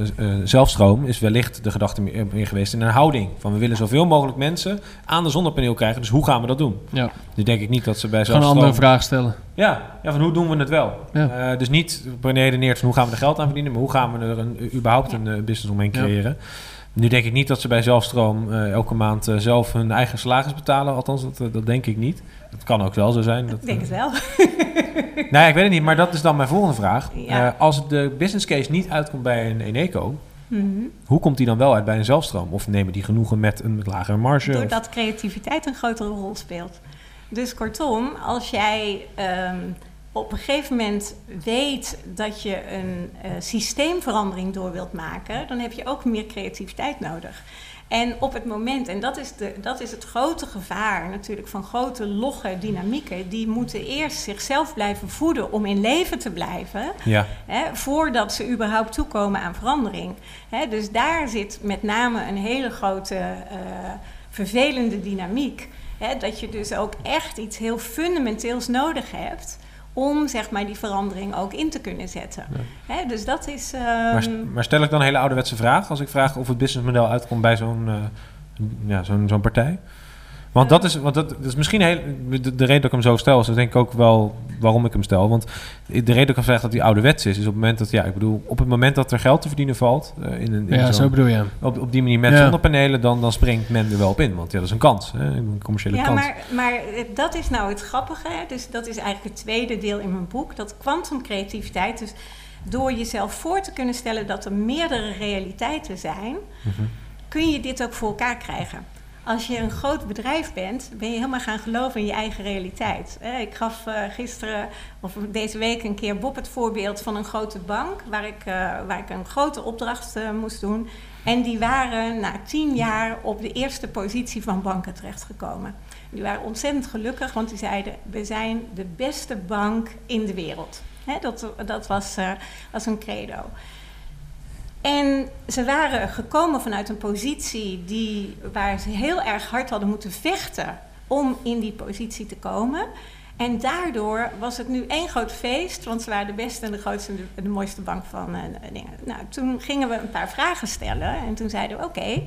zelfstroom is wellicht de gedachte meer, meer geweest in een houding. Van we willen zoveel mogelijk mensen aan de zonnepaneel krijgen. Dus hoe gaan we dat doen? Ja. Nu denk ik niet dat ze bij Gewoon een zelfstroom... andere vraag stellen. Ja, ja, van hoe doen we het wel? Ja. Eh, dus niet benedeneerd van hoe gaan we er geld aan verdienen, maar hoe gaan we er een, überhaupt een eh, business omheen Ja. creëren. Nu denk ik niet dat ze bij zelfstroom eh, elke maand zelf hun eigen salaris betalen. Althans, dat, dat denk ik niet. Dat kan ook wel zo zijn. Dat, Ik denk het wel. Nee, Nou ik weet het niet, maar dat is dan mijn volgende vraag. Ja. Eh, als de business case niet uitkomt bij een Eneco, Mhm. hoe komt die dan wel uit bij een zelfstroom? Of nemen die genoegen met een met lagere marge? Of- Doordat creativiteit een grotere rol speelt. Dus kortom, als jij ehm, op een gegeven moment weet dat je een eh, systeemverandering door wilt maken, dan heb je ook meer creativiteit nodig. En op het moment, en dat is, de, dat is het grote gevaar natuurlijk van grote logge dynamieken, die moeten eerst zichzelf blijven voeden om in leven te blijven. Ja, Hè, voordat ze überhaupt toekomen aan verandering. Hè, dus daar zit met name een hele grote eh, vervelende dynamiek. Hè, dat je dus ook echt iets heel fundamenteels nodig hebt om zeg maar, die verandering ook in te kunnen zetten. Hè, dus dat is. maar, ehm, maar stel ik dan een hele ouderwetse vraag als ik vraag of het businessmodel uitkomt bij zo'n eh, ja, zo'n zo'n partij? Want, dat is, want dat, dat is misschien heel, de, de reden dat ik hem zo stel, is dat denk ik ook wel waarom ik hem stel. Want de reden dat ik hem zeg dat hij ouderwets is, is op het moment dat, ja, ik bedoel, op het moment dat er geld te verdienen valt, eh, in een, in Ja, zo bedoel je. op, op die manier met Ja. zonnepanelen, dan, dan springt men er wel op in. Want ja, dat is een kans, hè, een commerciële Ja, kans. maar, maar eh, dat is nou het grappige. hè. Dus dat is eigenlijk het tweede deel in mijn boek. Dat kwantumcreativiteit. Dus door jezelf voor te kunnen stellen dat er meerdere realiteiten zijn, kun je dit ook voor elkaar krijgen. Als je een groot bedrijf bent, ben je helemaal gaan geloven in je eigen realiteit. Ik gaf eh, gisteren of deze week een keer Bob het voorbeeld van een grote bank waar ik, eh, waar ik een grote opdracht eh, moest doen. En die waren na tien jaar op de eerste positie van banken terechtgekomen. Die waren ontzettend gelukkig, want die zeiden: We zijn de beste bank in de wereld. dat dat was, was een credo. En ze waren gekomen vanuit een positie die, waar ze heel erg hard hadden moeten vechten om in die positie te komen. En daardoor was het nu één groot feest, want ze waren de beste en de grootste en de, mooiste bank van uh, dingen. Nou, toen gingen we een paar vragen stellen en toen zeiden we: Oké,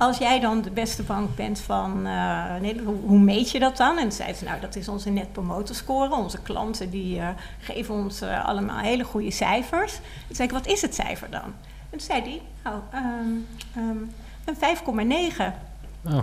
als jij dan de beste bank bent van uh, Nederland, hoe, meet je dat dan? En zeiden ze: Nou, dat is onze net promoter score. Onze klanten die uh, geven ons allemaal hele goede cijfers. Toen zei ik: Wat is het cijfer dan? En toen zei hij, oh, um, um, een 5,9. Oh.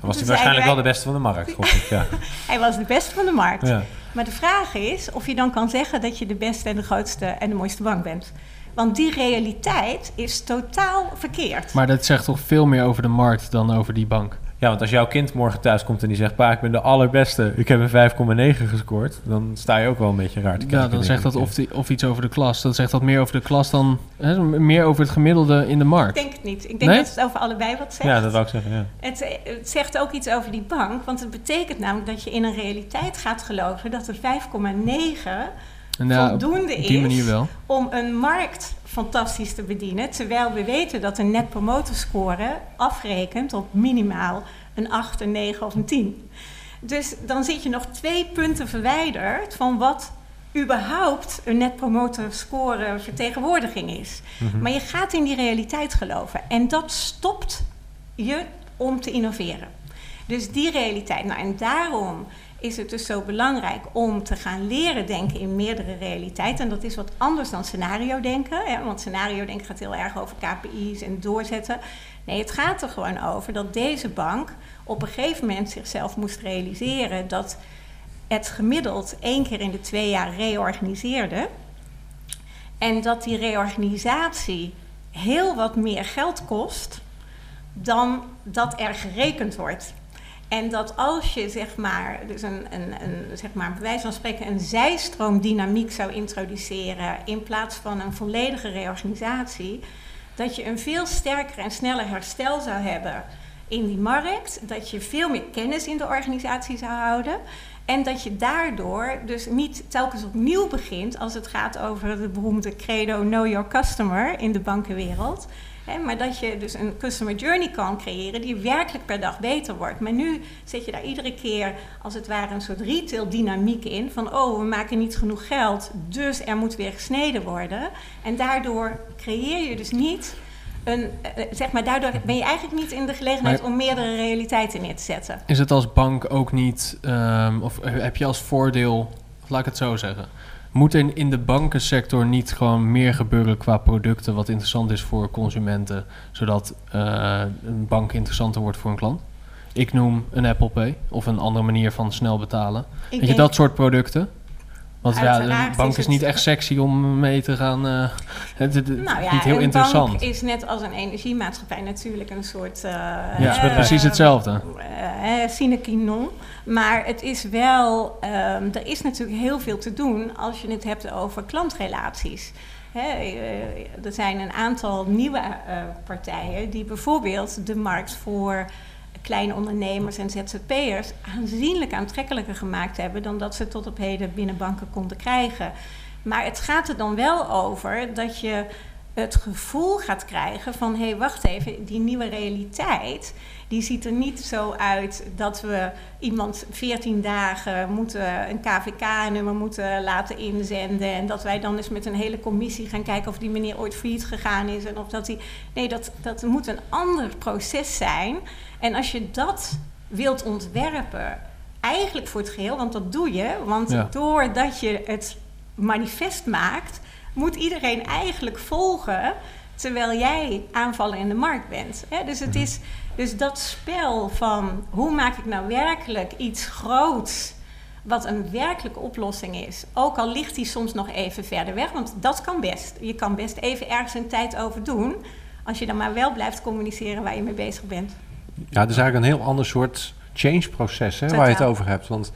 Was hij waarschijnlijk wel de beste van de markt, ik, ja. hij was de beste van de markt. Ja. Maar de vraag is of je dan kan zeggen dat je de beste en de grootste en de mooiste bank bent. Want die realiteit is totaal verkeerd. Maar dat zegt toch veel meer over de markt dan over die bank? Ja, want als jouw kind morgen thuis komt en die zegt... pa, ik ben de allerbeste, ik heb een 5,9 gescoord... dan sta je ook wel een beetje raar te kijken. Ja, dan zegt dat of, die, of iets over de klas. Dan zegt dat meer over de klas dan... Hè, meer over het gemiddelde in de markt. Ik denk het niet. Ik denk dat het over allebei wat zegt. Ja, dat wou ik zeggen, ja. Het, het, zegt ook iets over die bank. Want het betekent namelijk dat je in een realiteit gaat geloven... dat er 5,9 nou, voldoende is om een markt fantastisch te bedienen. Terwijl we weten dat een net promoter score afrekent op minimaal een 8, een 9 of een 10. Dus dan zit je nog twee punten verwijderd van wat überhaupt een net promoter score vertegenwoordiging is. Mhm. Maar je gaat in die realiteit geloven en dat stopt je om te innoveren. Dus die realiteit. Nou, en daarom is het dus zo belangrijk om te gaan leren denken in meerdere realiteiten. En dat is wat anders dan scenario denken. Hè? Want scenario denken gaat heel erg over KPI's en doorzetten. Nee, het gaat er gewoon over dat deze bank op een gegeven moment zichzelf moest realiseren dat het gemiddeld één keer in de twee jaar reorganiseerde. En dat die reorganisatie heel wat meer geld kost dan dat er gerekend wordt. En dat als je zeg maar, dus een, een, een, zeg maar bij wijze van spreken een zijstroomdynamiek zou introduceren in plaats van een volledige reorganisatie, dat je een veel sterker en sneller herstel zou hebben in die markt, dat je veel meer kennis in de organisatie zou houden. En dat je daardoor dus niet telkens opnieuw begint als het gaat over het beroemde credo Know Your Customer in de bankenwereld maar dat je dus een customer journey kan creëren die werkelijk per dag beter wordt. Maar nu zet je daar iedere keer als het ware een soort retail dynamiek in. Van oh, we maken niet genoeg geld, dus er moet weer gesneden worden. En daardoor creëer je dus niet een, eh, zeg maar, daardoor ben je eigenlijk niet in de gelegenheid om meerdere realiteiten neer te zetten. Is het als bank ook niet, um, of heb je als voordeel, laat ik het zo zeggen, moet er in de bankensector niet gewoon meer gebeuren qua producten wat interessant is voor consumenten, zodat uh, een bank interessanter wordt voor een klant? Ik noem een Apple Pay of een andere manier van snel betalen. Weet je, dat soort producten. Want ja, een bank is, niet echt sexy om mee te gaan. Uh, het, het, nou ja, niet heel een interessant. bank is net als een energiemaatschappij natuurlijk een soort... Uh, ja, uh, precies hetzelfde. Sine non. Maar het is wel... Um, er is natuurlijk heel veel te doen als je het hebt over klantrelaties. Er zijn een aantal nieuwe partijen die bijvoorbeeld de markt voor kleine ondernemers en ZZP'ers aanzienlijk aantrekkelijker gemaakt hebben dan dat ze tot op heden binnen banken konden krijgen. Maar het gaat er dan wel over dat je het gevoel gaat krijgen van hé, hey, wacht even, die nieuwe realiteit, die ziet er niet zo uit dat we iemand 14 dagen moeten een KVK-nummer moeten laten inzenden en dat wij dan eens met een hele commissie gaan kijken of die meneer ooit failliet gegaan is en of dat hij. Nee, dat, dat moet een ander proces zijn. En als je dat wilt ontwerpen, eigenlijk voor het geheel, want dat doe je, want doordat je het manifest maakt, moet iedereen eigenlijk volgen terwijl jij aanvallen in de markt bent. Dus, het mhm. is, dus dat spel van hoe maak ik nou werkelijk iets groots wat een werkelijke oplossing is. Ook al ligt die soms nog even verder weg, want dat kan best. Je kan best even ergens een tijd over doen, als je dan maar wel blijft communiceren waar je mee bezig bent. Ja, het is eigenlijk een heel ander soort change-proces hè, waar je het over hebt. Want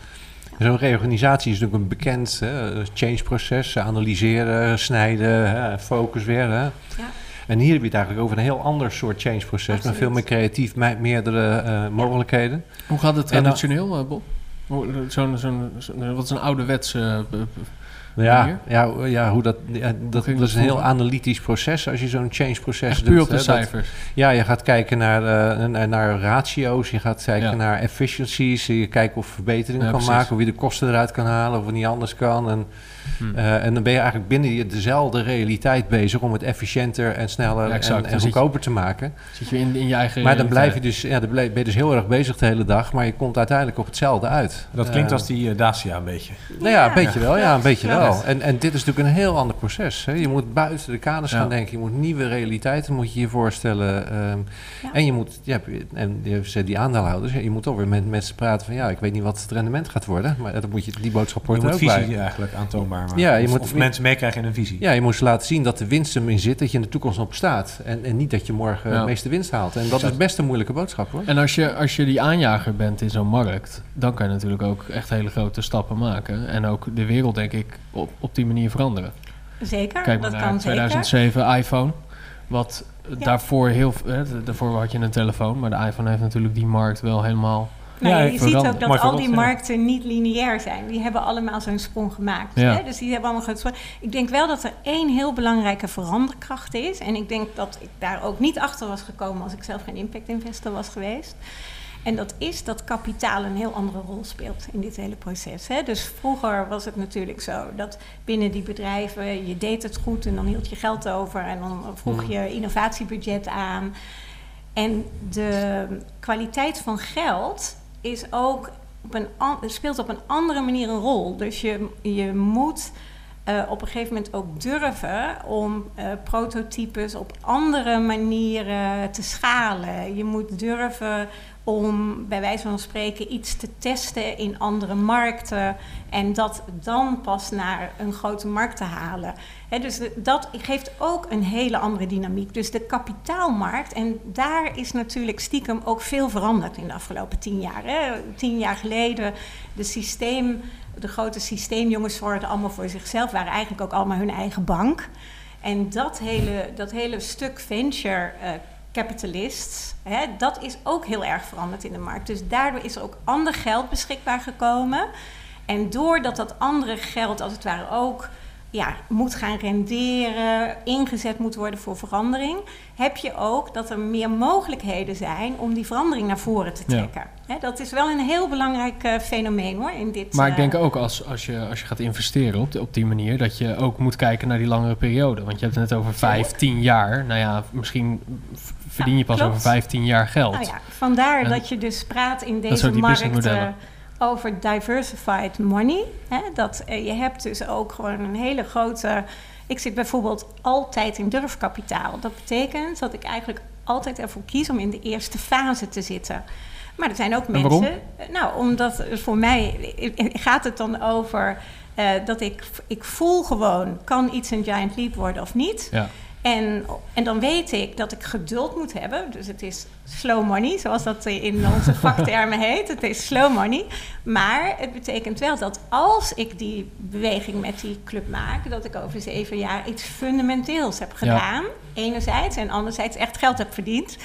zo'n reorganisatie is natuurlijk een bekend change-proces. Analyseren, snijden, hè, focus weer. Hè. Ja. En hier heb je het eigenlijk over een heel ander soort change-proces. Met Absoluut. veel meer creatief, me- meerdere eh, mogelijkheden. Hoe gaat het dan- traditioneel, eh, Bob? Hoe- Zo'n, wat is een ouderwetse... eh, Ja, ja, ja, hoe dat, ja, dat, dat is een heel analytisch proces als je zo'n change-proces echt doet. puur op de hè, dat- cijfers. Ja, je gaat kijken naar, eh, naar, ratio's, je gaat kijken Ja. naar efficiencies, je kijkt of verbeteringen Ja, kan precies. maken, of je de kosten eruit kan halen, of het niet anders kan. En, Hm. eh, en dan ben je eigenlijk binnen je- dezelfde realiteit bezig om het efficiënter en sneller Ja, exact. en, en je- goedkoper te maken. Zit je in, in je eigen Maar dan blijf je dus, ja, dan blijf- ben je dus heel erg bezig de hele dag, maar je komt uiteindelijk op hetzelfde uit. Dat klinkt Eh, als die eh, Dacia een beetje. nou ja, een beetje wel. Ja, een beetje Ja. wel. En, en dit is natuurlijk een heel ander proces. Hè. Je moet buiten de kaders Ja. gaan denken. Je moet nieuwe realiteiten moet je je voorstellen. ehm, Ja. En je moet, ja, en je die aandeelhouders, je moet toch weer met mensen praten van ja, ik weet niet wat het rendement gaat worden. Maar dat moet je, die boodschap Je hoort moet ook visie bij. eigenlijk aantoonbaar maken. Ja, je of, moet- of mensen meekrijgen in een visie. Ja, je moet ze laten zien dat de winst erin zit, dat je in de toekomst op staat. En, en niet dat je morgen Ja. de meeste winst haalt. En dat Exact. is best een moeilijke boodschap hoor. En als je, als je die aanjager bent in zo'n markt, dan kan je natuurlijk ook echt hele grote stappen maken. En ook de wereld, denk ik, op, op die manier veranderen. Zeker, Kijk maar dat naar kan zeker. 2007 iPhone. Wat Ja. daarvoor heel... Hè, daarvoor had je een telefoon, maar de iPhone heeft natuurlijk die markt wel helemaal... Ja, je ziet ook dat al die markten niet lineair zijn. Die hebben allemaal zo'n sprong gemaakt. Hè? Dus die hebben allemaal sprong. Ik denk wel dat er één heel belangrijke veranderkracht is. En ik denk dat ik daar ook niet achter was gekomen als ik zelf geen impact investor was geweest. En dat is dat kapitaal een heel andere rol speelt in dit hele proces. Hè? Dus vroeger was het natuurlijk zo dat binnen die bedrijven je deed het goed en dan hield je geld over en dan vroeg Mhm. je innovatiebudget aan. En de kwaliteit van geld is ook op een, speelt op een andere manier een rol. Dus je, je moet eh, op een gegeven moment ook durven om eh, prototypes op andere manieren te schalen. Je moet durven om bij wijze van spreken iets te testen in andere markten en dat dan pas naar een grote markt te halen. Dus dat geeft ook een hele andere dynamiek. Dus de kapitaalmarkt, en daar is natuurlijk stiekem ook veel veranderd in de afgelopen tien jaar. Tien jaar geleden, de systeem, de grote systeemjongens zorgden allemaal voor zichzelf, waren eigenlijk ook allemaal hun eigen bank. En dat hele, dat hele stuk venture eh, capitalists, hè, dat is ook heel erg veranderd in de markt. Dus daardoor is er ook ander geld beschikbaar gekomen. En doordat dat andere geld als het ware ook ja, moet gaan renderen, ingezet moet worden voor verandering, heb je ook dat er meer mogelijkheden zijn om die verandering naar voren te Ja. trekken. Dat is wel een heel belangrijk eh, fenomeen hoor in dit. Maar ik eh, denk ook als, als, je, als je gaat investeren op, die- op die manier, dat je ook moet kijken naar die langere periode. Want je hebt het net over vijf, tien jaar. Nou ja, misschien verdien je pas klopt. over vijftien jaar geld. Nou ja, vandaar En dat je dus praat in deze markt eh, over diversified money. Hè? Dat eh, je hebt dus ook gewoon een hele grote. Ik zit bijvoorbeeld altijd in durfkapitaal. Dat betekent dat ik eigenlijk altijd ervoor kies om in de eerste fase te zitten. Maar er zijn ook En waarom? mensen. eh, Nou, omdat voor mij eh, gaat het dan over dat ik, ik voel gewoon, kan iets een giant leap worden of niet? Ja. En, en dan weet ik dat ik geduld moet hebben. Dus het is slow money, zoals dat in onze vaktermen heet. Het is slow money. Maar het betekent wel dat als ik die beweging met die club maak... dat ik over zeven jaar iets fundamenteels heb gedaan. Enerzijds en anderzijds echt geld heb verdiend.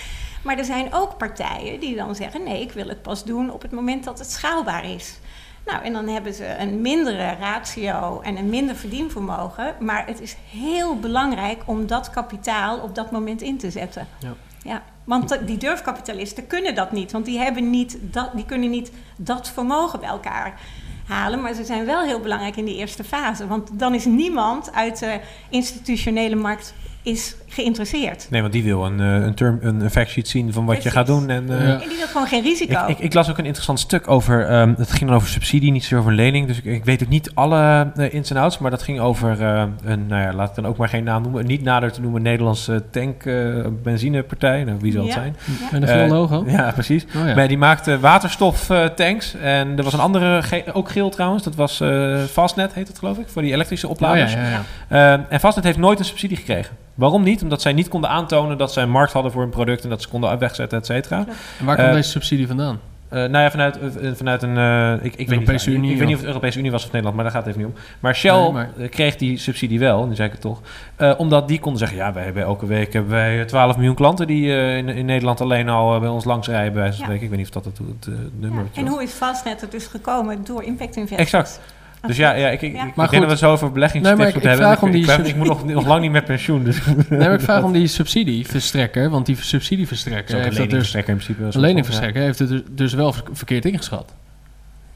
Maar er zijn ook partijen die dan zeggen... nee, ik wil het pas doen op het moment dat het schaalbaar is. Nou, en dan hebben ze een mindere ratio en een minder verdienvermogen. Maar het is heel belangrijk om dat kapitaal op dat moment in te zetten. Ja. Ja, want die durfkapitalisten kunnen dat niet. Want die, hebben niet dat, die kunnen niet dat vermogen bij elkaar halen. Maar ze zijn wel heel belangrijk in die eerste fase. Want dan is niemand uit de institutionele markt is geïnteresseerd. Nee, want die wil een, eh, een, term, een factsheet zien van wat je gaat doen. En, eh, Ja. En die wil gewoon geen risico. Ik, ik, ik las ook een interessant stuk over. ehm, het ging dan over subsidie, niet zo over lening. Dus ik, ik weet ook niet alle eh, ins en outs. Maar dat ging over eh, een, nou ja, laat ik dan ook maar geen naam noemen. Niet nader te noemen Nederlandse tank eh, benzinepartij. Nou, wie zal het Ja. zijn? En een veel logo? Ja, precies. Oh, ja. Maar die maakte waterstoftanks. en er was een andere, ge- ook geel trouwens. Dat was eh, Fastnet, heet het geloof ik. Voor die elektrische Oh, ja, opladers. ja, ja. Eh, en Fastnet heeft nooit een subsidie gekregen. Waarom niet? Omdat zij niet konden aantonen dat zij een markt hadden voor hun product en dat ze konden wegzetten, et cetera. En waar komt Eh, deze subsidie vandaan? Eh, nou ja, vanuit, eh, vanuit een... eh, ik, ik weet niet, ik- Unie Ik, weet niet of- het Europese Unie was of Nederland, maar daar gaat het even niet om. Maar Shell Nee, maar- kreeg die subsidie wel, nu zei ik het toch. eh, omdat die konden zeggen, ja, wij hebben elke week hebben wij eh, 12 miljoen klanten die eh, in, in Nederland alleen al bij ons langs rijden, bij wijze van Ja. spreken. Ik weet niet of dat het, het, nummer Ja, En hoe is Fastnet er dus gekomen? Door impact investments. Exact. Dus ja, ja ik, ik, Ja. ik Maar denk goed. dat we het zo over beleggingstips Nee, maar ik- moeten hebben. vraag om ik, die ik, ben- sub- ik moet nog, nog lang niet met pensioen, dus... Nee, maar ik vraag om die subsidieverstrekker, want die subsidieverstrekker heeft dat dus... in principe. Een leningverstrekker heeft het dus- dus wel ver- verkeerd ingeschat.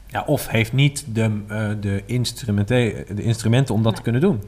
Ja, of heeft niet de, eh, de, instrumenten, de instrumenten om dat te kunnen doen.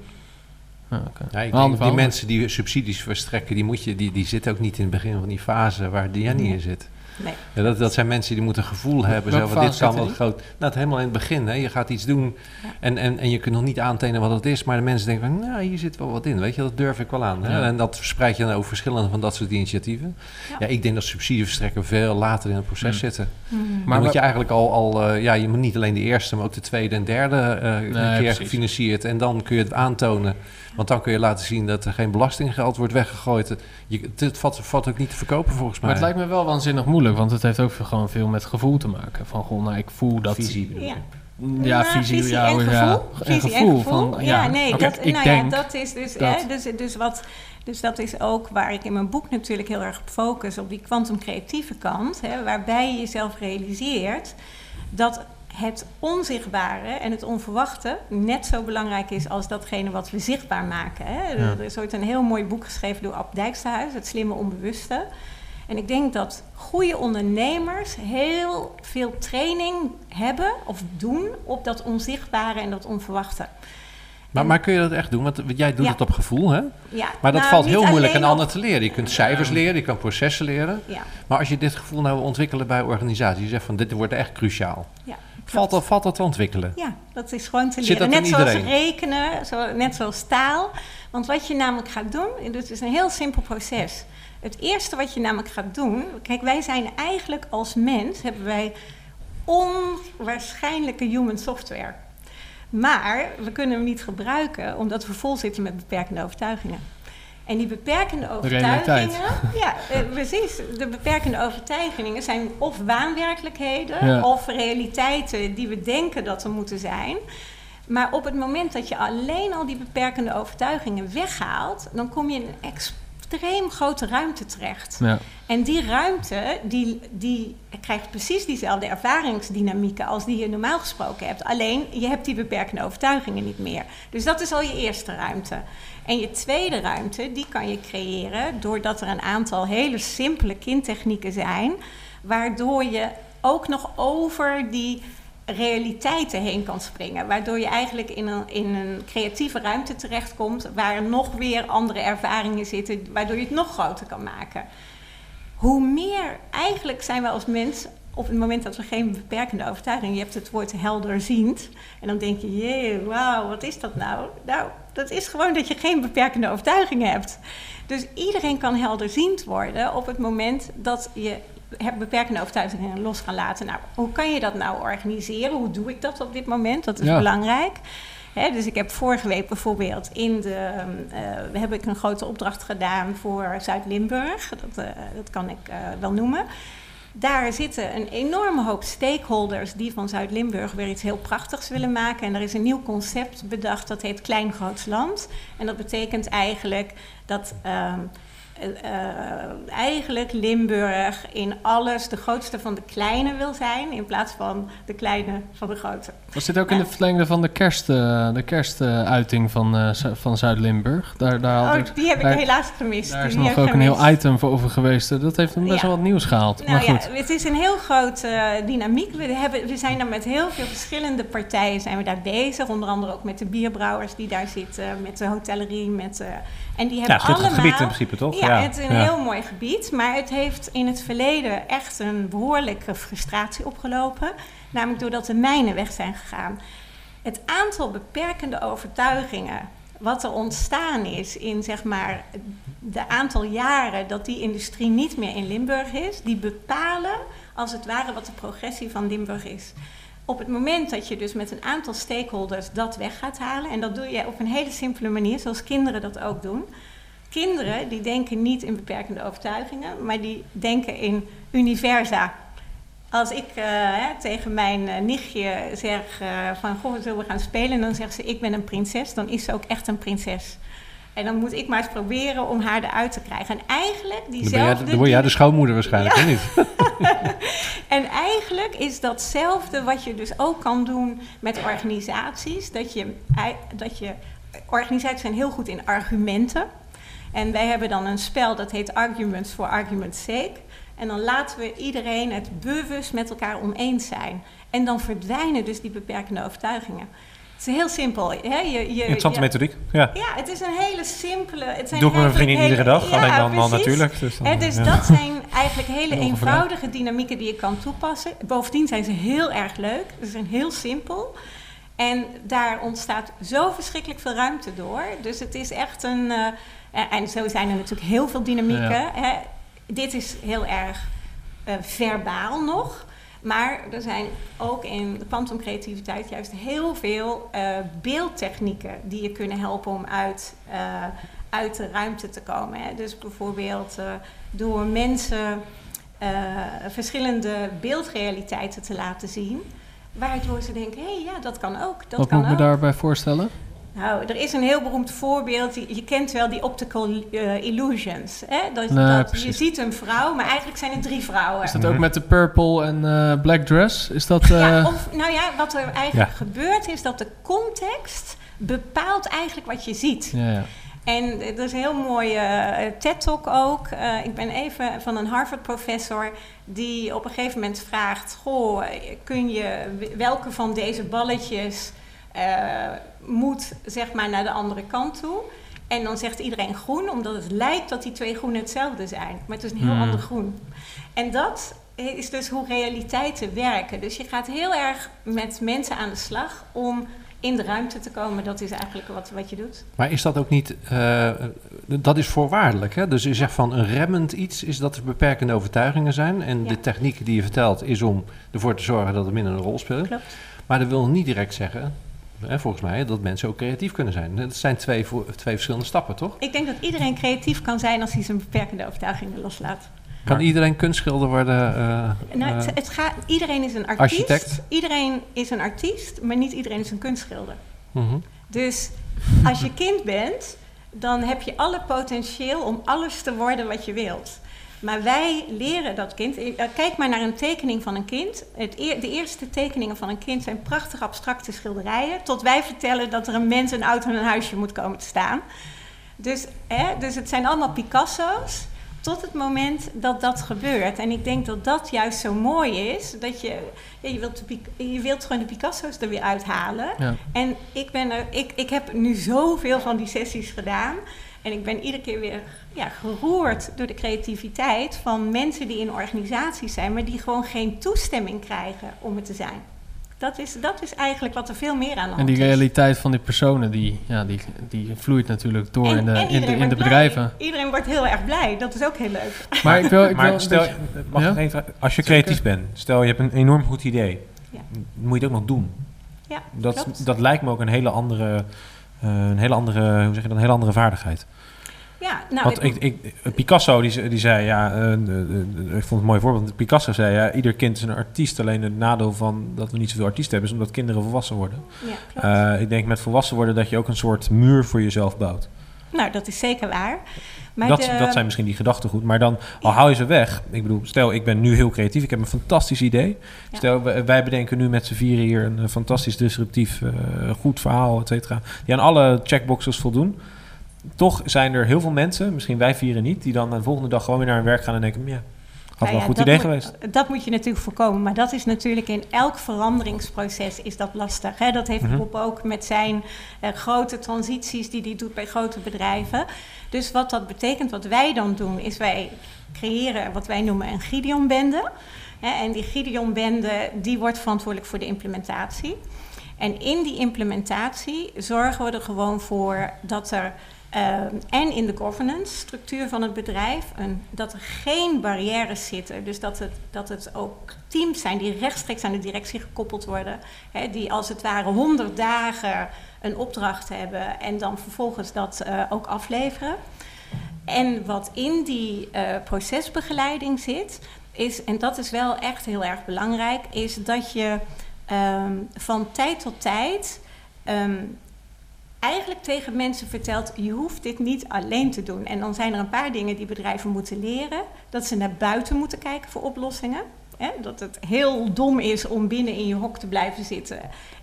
Ah. Ja, denk, die mensen die subsidies verstrekken, die, moet je, die, die zitten ook niet in het begin van die fase waar Diane in zit. Nee. Ja, dat, dat zijn mensen die moeten gevoel hebben. Zo, dit kan wel groot. Nou, het helemaal in het begin. Hè. Je gaat iets doen Ja. en, en, en je kunt nog niet aantekenen wat het is. Maar de mensen denken van, nou, hier zit wel wat in. Weet je, dat durf ik wel aan. Hè. Ja. En dat verspreid je dan over verschillende van dat soort initiatieven. Ja. Ja, ik denk dat subsidieverstrekken veel later in het proces Hmm. zitten. Hmm. Maar moet je eigenlijk al, al eh, ja, je moet niet alleen de eerste, maar ook de tweede en derde eh, een keer precies. gefinancierd. En dan kun je het aantonen. Want dan kun je laten zien dat er geen belastinggeld wordt weggegooid. Je, het valt, valt ook niet te verkopen volgens mij. Maar het lijkt me wel waanzinnig moeilijk, want het heeft ook veel- gewoon veel met gevoel te maken. Van, goh, nou, ik voel dat... Visie Ja. Ja, Nou, visie, ja, en gevoel. ja. Visie en gevoel. Van, ja, nee, dat, ik nou denk... ja, dat is dus, dat- Hè, dus, dus, wat, dus dat is ook waar ik in mijn boek natuurlijk heel erg op focus, op die kwantumcreatieve kant, hè, waarbij je jezelf realiseert dat het onzichtbare en het onverwachte net zo belangrijk is als datgene wat we zichtbaar maken. Hè. Ja. Er is ooit een heel mooi boek geschreven door Ab Dijksterhuis, Het Slimme Onbewuste. En ik denk dat goede ondernemers heel veel training hebben of doen op dat onzichtbare en dat onverwachte. Maar, maar kun je dat echt doen? Want jij doet Ja. het op gevoel, hè? Ja, Maar dat nou, valt heel moeilijk aan anderen te leren. Je kunt cijfers leren, je kan processen leren. Ja, Maar als je dit gevoel nou wil ontwikkelen bij organisaties, je zegt van dit wordt echt cruciaal. ja. Valt dat, valt dat te ontwikkelen? Ja, dat is gewoon te leren. Net zoals rekenen, zo, net zoals taal. Want wat je namelijk gaat doen, dit is een heel simpel proces. Het eerste wat je namelijk gaat doen, kijk, wij zijn eigenlijk als mens, hebben wij onwaarschijnlijke human software. Maar we kunnen hem niet gebruiken omdat we vol zitten met beperkende overtuigingen. En die beperkende overtuigingen, ja, eh, precies. De beperkende overtuigingen zijn of waanwerkelijkheden Ja. of realiteiten die we denken dat er moeten zijn. Maar op het moment dat je alleen al die beperkende overtuigingen weghaalt, dan kom je in een extreem grote ruimte terecht. Ja. En die ruimte, die, die krijgt precies diezelfde ervaringsdynamieken als die je normaal gesproken hebt. Alleen, je hebt die beperkende overtuigingen niet meer. Dus dat is al je eerste ruimte. En je tweede ruimte, die kan je creëren doordat er een aantal hele simpele kindtechnieken zijn, waardoor je ook nog over die realiteiten heen kan springen. Waardoor je eigenlijk in een, in een creatieve ruimte terechtkomt waar nog weer andere ervaringen zitten, waardoor je het nog groter kan maken. Hoe meer, eigenlijk zijn we als mens op het moment dat we geen beperkende overtuiging, je hebt het woord helderziend, en dan denk je, jee, wauw, wat is dat nou? Nou, dat is gewoon dat je geen beperkende overtuigingen hebt. Dus iedereen kan helderziend worden op het moment dat je beperkende overtuigingen los gaan laten. Nou, hoe kan je dat nou organiseren? Hoe doe ik dat op dit moment? Dat is Ja. belangrijk. Dus ik heb vorige week bijvoorbeeld in de. eh, heb ik een grote opdracht gedaan voor Zuid-Limburg. Dat, eh, dat kan ik eh, wel noemen. Daar zitten een enorme hoop stakeholders die van Zuid-Limburg weer iets heel prachtigs willen maken. En er is een nieuw concept bedacht dat heet Klein Groots Land. En dat betekent eigenlijk dat. ehm, eh, eigenlijk Limburg in alles de grootste van de kleine wil zijn, in plaats van de kleine van de grote. Was dit ook in Ja. de verlengde van de kerst, eh, de kerstuiting van, eh, van Zuid-Limburg? Daar, daar, Oh, die heb ik helaas gemist. daar is nog ook een heel item voor over geweest. Dat heeft hem best Ja. wel wat nieuws gehaald. Nou maar ja, goed. het is een heel grote dynamiek. We, hebben, we zijn daar met heel veel verschillende partijen zijn we daar bezig. Onder andere ook met de bierbrouwers die daar zitten, met de hotellerie. Met, En die Ja, hebben schitterend allemaal... gebied in principe, toch? Ja, Ja, het is een ja. heel mooi gebied. Maar het heeft in het verleden echt een behoorlijke frustratie opgelopen. Namelijk doordat de mijnen weg zijn gegaan. Het aantal beperkende overtuigingen wat er ontstaan is in zeg maar de aantal jaren dat die industrie niet meer in Limburg is, die bepalen als het ware wat de progressie van Limburg is. Op het moment dat je dus met een aantal stakeholders dat weg gaat halen, en dat doe je op een hele simpele manier, zoals kinderen dat ook doen. Kinderen die denken niet in beperkende overtuigingen, maar die denken in universa. Als ik eh, tegen mijn eh, nichtje zeg eh, van goh, zullen we gaan spelen? Dan zegt ze ik ben een prinses, dan is ze ook echt een prinses. En dan moet ik maar eens proberen om haar eruit te krijgen. En eigenlijk diezelfde... dan word jij de schoonmoeder waarschijnlijk, Ja. niet? En eigenlijk is datzelfde wat je dus ook kan doen met organisaties. Dat je, dat je, organisaties zijn heel goed in argumenten. En wij hebben dan een spel dat heet Arguments for Argument's Sake. En dan laten we iedereen het bewust met elkaar oneens zijn. En dan verdwijnen dus die beperkende overtuigingen. Het is heel simpel. Hè? Je, je, Interessante je- methodiek. Ja. ja, het is een hele simpele. Het zijn Doe ik met mijn vriendin iedere dag. Ja, alleen dan, dan natuurlijk. Dus, dan, dus ja. dat zijn eigenlijk hele eenvoudige dynamieken die je kan toepassen. Bovendien zijn ze heel erg leuk. Ze zijn heel simpel. En daar ontstaat zo verschrikkelijk veel ruimte door. Dus het is echt een. eh, en- en zo zijn er natuurlijk heel veel dynamieken. Ja. Hè. Dit is heel erg eh, verbaal nog. Maar er zijn ook in kwantumcreativiteit juist heel veel eh, beeldtechnieken die je kunnen helpen om uit, eh, uit de ruimte te komen. Hè. Dus bijvoorbeeld eh, door mensen verschillende beeldrealiteiten te laten zien. Waardoor ze denken, hé hey, ja, dat kan ook. Dat Wat kan moet ik me daarbij voorstellen? Nou, er is een heel beroemd voorbeeld. Je, je kent wel die optical eh, illusions. Hè? Dat, Nee, dat je ziet een vrouw, maar eigenlijk zijn het drie vrouwen. Is dat ook met de purple en eh, black dress? Is dat... Ja, eh, of, nou ja, wat er eigenlijk Ja. gebeurt is dat de context bepaalt eigenlijk wat je ziet. ja, ja. En er is een heel mooie TED-talk ook. Eh, ik ben even van een Harvard-professor die op een gegeven moment vraagt... Goh, kun je, welke van deze balletjes eh, moet zeg maar naar de andere kant toe? En dan zegt iedereen groen, omdat het lijkt dat die twee groenen hetzelfde zijn. Maar het is een heel Hmm. ander groen. En dat is dus hoe realiteiten werken. Dus je gaat heel erg met mensen aan de slag om in de ruimte te komen. Dat is eigenlijk wat, wat je doet. Maar is dat ook niet... eh, dat is voorwaardelijk, hè? Dus je zegt van een remmend iets is dat er beperkende overtuigingen zijn. En Ja. de techniek die je vertelt is om ervoor te zorgen dat het minder een rol speelt. Klopt. Maar dat wil niet direct zeggen, hè, volgens mij, dat mensen ook creatief kunnen zijn. Dat zijn twee, twee verschillende stappen, toch? Ik denk dat iedereen creatief kan zijn als hij zijn beperkende overtuigingen loslaat. Kan Maar- iedereen kunstschilder worden? eh, Nou, eh, het, het gaat, iedereen is een artiest. Architect. Iedereen is een artiest, maar niet iedereen is een kunstschilder. mhm. Dus als je kind bent, dan heb je alle potentieel om alles te worden wat je wilt. Maar wij leren dat kind. eh, Kijk maar naar een tekening van een kind. Het eer- de eerste tekeningen van een kind zijn prachtig abstracte schilderijen. Tot wij vertellen dat er een mens, een auto en een huisje moet komen te staan. Dus, hè, dus het zijn allemaal Picasso's. Tot het moment dat dat gebeurt. En ik denk dat dat juist zo mooi is. Dat je, ja, je, wilt de, je wilt gewoon de Picasso's er weer uithalen. Ja. En ik, ben er, ik, ik heb nu zoveel van die sessies gedaan. En ik ben iedere keer weer ja, geroerd door de creativiteit van mensen die in organisaties zijn, maar die gewoon geen toestemming krijgen om het te zijn. Dat is, dat is eigenlijk wat er veel meer aan de hand En die is. realiteit van die personen, die, ja, die, die vloeit natuurlijk door En- in de, in de, in de blij. bedrijven. Iedereen wordt heel erg blij. Dat is ook heel leuk. Maar ik wil, ik wil maar een stel, beetje- mag Ja? ik even, als je creatief bent, stel je hebt een enorm goed idee, Ja. moet je het ook nog doen. Ja, Dat, klopt. dat lijkt me ook een hele andere, eh, een hele andere, hoe zeg je dat, een hele andere vaardigheid. Ja, nou, Want ik- ik, Picasso die, die zei, ja, eh, eh, eh, ik vond het een mooi voorbeeld. Picasso zei, ja, ieder kind is een artiest. Alleen het nadeel van dat we niet zoveel artiesten hebben, is omdat kinderen volwassen worden. ja, ik denk met volwassen worden dat je ook een soort muur voor jezelf bouwt. nou, dat is zeker waar. Maar dat, de- dat zijn misschien die gedachtegoed. Maar dan, al hou je ze weg. Ik bedoel, stel, ik ben nu heel creatief. Ik heb een fantastisch idee. Ja. Stel, wij, bedenken nu met z'n vieren hier een, fantastisch disruptief, goed verhaal, et cetera. Die aan alle checkboxes voldoen. Toch zijn er heel veel mensen, misschien wij vieren niet, die dan de volgende dag gewoon weer naar hun werk gaan en denken: ja, wel een goed idee moet- geweest. Dat moet je natuurlijk voorkomen. Maar dat is natuurlijk in elk veranderingsproces is dat lastig. Hè? Dat heeft Mhm. Bob ook met zijn eh, grote transities die hij doet bij grote bedrijven. Dus wat dat betekent, wat wij dan doen, is wij creëren wat wij noemen een Gideon-bende. En die Gideon-bende die wordt verantwoordelijk voor de implementatie. En in die implementatie zorgen we er gewoon voor dat er en in de governance structuur van het bedrijf, een, dat er geen barrières zitten. Dus dat het, dat het ook teams zijn die rechtstreeks aan de directie gekoppeld worden. Hè, die als het ware 100 dagen een opdracht hebben en dan vervolgens dat eh, ook afleveren. En wat in die eh, procesbegeleiding zit, is, en dat is wel echt heel erg belangrijk, is dat je ehm, van tijd tot tijd ehm, eigenlijk tegen mensen vertelt: je hoeft dit niet alleen te doen. En dan zijn er een paar dingen die bedrijven moeten leren: dat ze naar buiten moeten kijken voor oplossingen. Hè? Dat het heel dom is om binnen in je hok te blijven zitten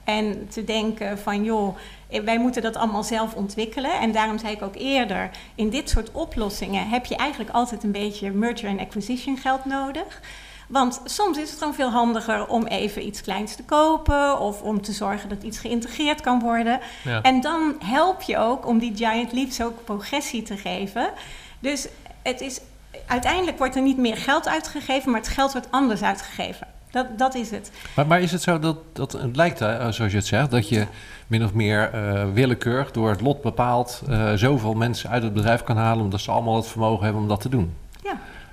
en te denken van joh, wij moeten dat allemaal zelf ontwikkelen. En daarom zei ik ook eerder, in dit soort oplossingen heb je eigenlijk altijd een beetje merger en acquisition geld nodig. Want soms is het gewoon veel handiger om even iets kleins te kopen of om te zorgen dat iets geïntegreerd kan worden. Ja. En dan help je ook om die giant leaps ook progressie te geven. Dus het is, uiteindelijk wordt er niet meer geld uitgegeven, maar het geld wordt anders uitgegeven. Dat, dat is het. Maar, maar is het zo dat, dat het lijkt, zoals je het zegt, dat je min of meer eh, willekeurig door het lot bepaald eh, zoveel mensen uit het bedrijf kan halen, omdat ze allemaal het vermogen hebben om dat te doen?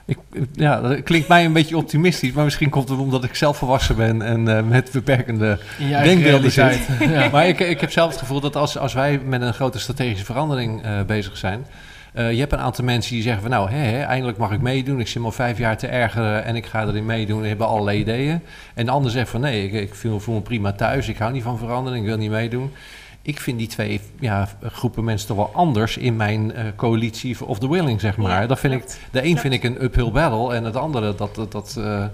Ja. Ik, ja, dat klinkt mij een beetje optimistisch, maar misschien komt het omdat ik zelf volwassen ben en eh, met beperkende denkbeelden zit. ja. Maar ik, ik heb zelf het gevoel dat als, als wij met een grote strategische verandering eh, bezig zijn. eh, je hebt een aantal mensen die zeggen van nou, hè, hè, eindelijk mag ik meedoen. Ik zit me al vijf jaar te ergeren en ik ga erin meedoen. Die hebben allerlei ideeën. En de ander zegt van nee, ik, ik voel, voel me prima thuis. Ik hou niet van verandering, ik wil niet meedoen. Ik vind die twee ja, groepen mensen toch wel anders in mijn eh, coalitie of the willing, zeg maar. Ja, dat vind ik, de een Klopt. vind ik een uphill battle en het andere, dat, dat, dat eh,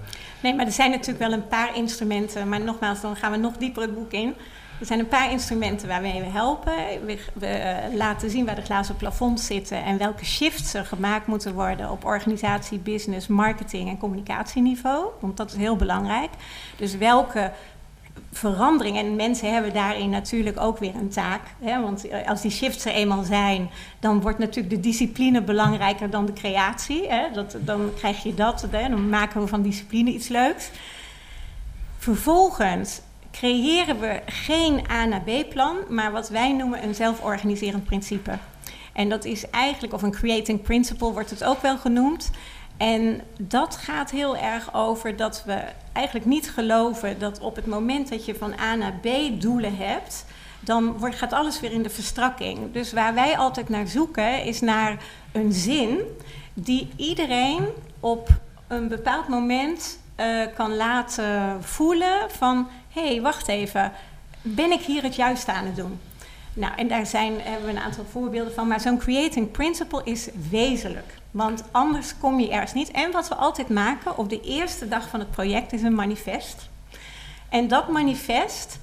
Nee, maar er zijn natuurlijk wel een paar instrumenten. Maar nogmaals, dan gaan we nog dieper het boek in. Er zijn een paar instrumenten waarmee we helpen. We, we, eh, laten zien waar de glazen plafonds zitten en welke shifts er gemaakt moeten worden op organisatie, business, marketing en communicatieniveau. Want dat is heel belangrijk. Dus welke verandering, en mensen hebben daarin natuurlijk ook weer een taak. Hè? Want eh, als die shifts er eenmaal zijn, dan wordt natuurlijk de discipline belangrijker dan de creatie. Hè? Dat, dan krijg je dat, dan maken we van discipline iets leuks. Vervolgens creëren we geen A naar B plan, maar wat wij noemen een zelforganiserend principe. En dat is eigenlijk, of een creating principle wordt het ook wel genoemd. En dat gaat heel erg over dat we eigenlijk niet geloven dat op het moment dat je van A naar B doelen hebt, dan wordt, gaat alles weer in de verstrakking. Dus waar wij altijd naar zoeken is naar een zin die iedereen op een bepaald moment eh, kan laten voelen van... hé, hey, wacht even, ben ik hier het juiste aan het doen? Nou, en daar zijn, hebben we een aantal voorbeelden van. Maar zo'n creating principle is wezenlijk. Want anders kom je ergens niet. En wat we altijd maken op de eerste dag van het project is een manifest. En dat manifest,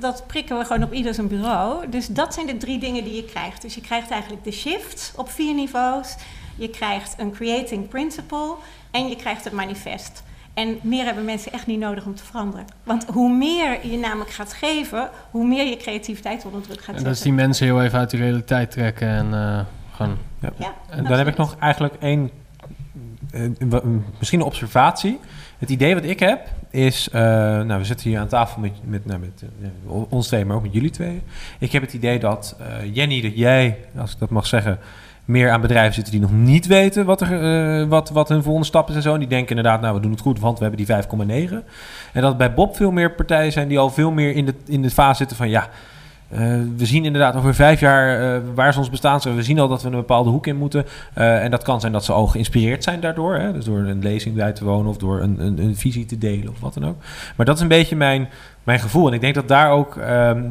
dat prikken we gewoon op ieder zijn bureau. Dus dat zijn de drie dingen die je krijgt. Dus je krijgt eigenlijk de shift op vier niveaus. Je krijgt een creating principle en je krijgt het manifest. En meer hebben mensen echt niet nodig om te veranderen. Want hoe meer je namelijk gaat geven, hoe meer je creativiteit onder druk gaat En zetten. dat is die mensen heel even uit de realiteit trekken en eh, gewoon... Ja, En dan heb ik nog eigenlijk één, eh, misschien een observatie. Het idee wat ik heb is, eh, nou we zitten hier aan tafel met, met, nou, met eh, ons twee, maar ook met jullie twee. Ik heb het idee dat eh, Jenny, dat jij, als ik dat mag zeggen, meer aan bedrijven zitten die nog niet weten wat, er, eh, wat, wat hun volgende stap is en zo. En die denken inderdaad, nou we doen het goed, want we hebben die 5,9. En dat bij Bob veel meer partijen zijn die al veel meer in de, in de fase zitten van ja. Eh, we zien inderdaad over vijf jaar eh, waar is ons bestaan. We zien al dat we een bepaalde hoek in moeten. Eh, en dat kan zijn dat ze al geïnspireerd zijn daardoor. Hè? Dus door een lezing bij te wonen of door een, een, een visie te delen of wat dan ook. Maar dat is een beetje mijn, mijn gevoel. En ik denk dat daar ook. ehm,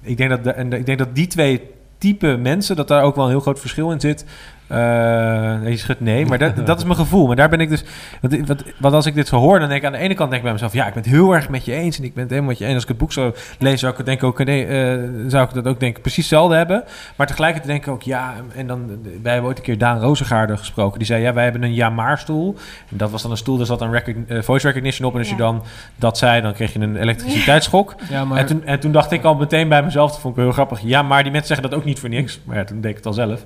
ik, denk dat, en ik denk dat die twee type mensen, dat daar ook wel een heel groot verschil in zit. Uh, je schudt nee, maar dat, dat is mijn gevoel. Maar daar ben ik dus... Wat, wat, wat, als ik dit zo hoor, dan denk ik aan de ene kant denk ik bij mezelf... ja, ik ben het heel erg met je eens en ik ben het helemaal met je eens. Als ik het boek zo lees, zou ik het denk ook, nee, uh, zou ik dat ook denk ik precies hetzelfde hebben. Maar tegelijkertijd denk ik ook, ja... en dan, wij hebben ooit een keer Daan Rozengaarde gesproken. Die zei, ja, wij hebben een ja-maar-stoel. En dat was dan een stoel, daar zat een record, uh, voice recognition op. En als ja. je dan dat zei, dan kreeg je een elektriciteitsschok. Ja, maar... en, toen, en toen dacht ik al meteen bij mezelf, dat vond ik heel grappig... ja, maar die mensen zeggen dat ook niet voor niks. Maar ja, toen deed ik het al zelf.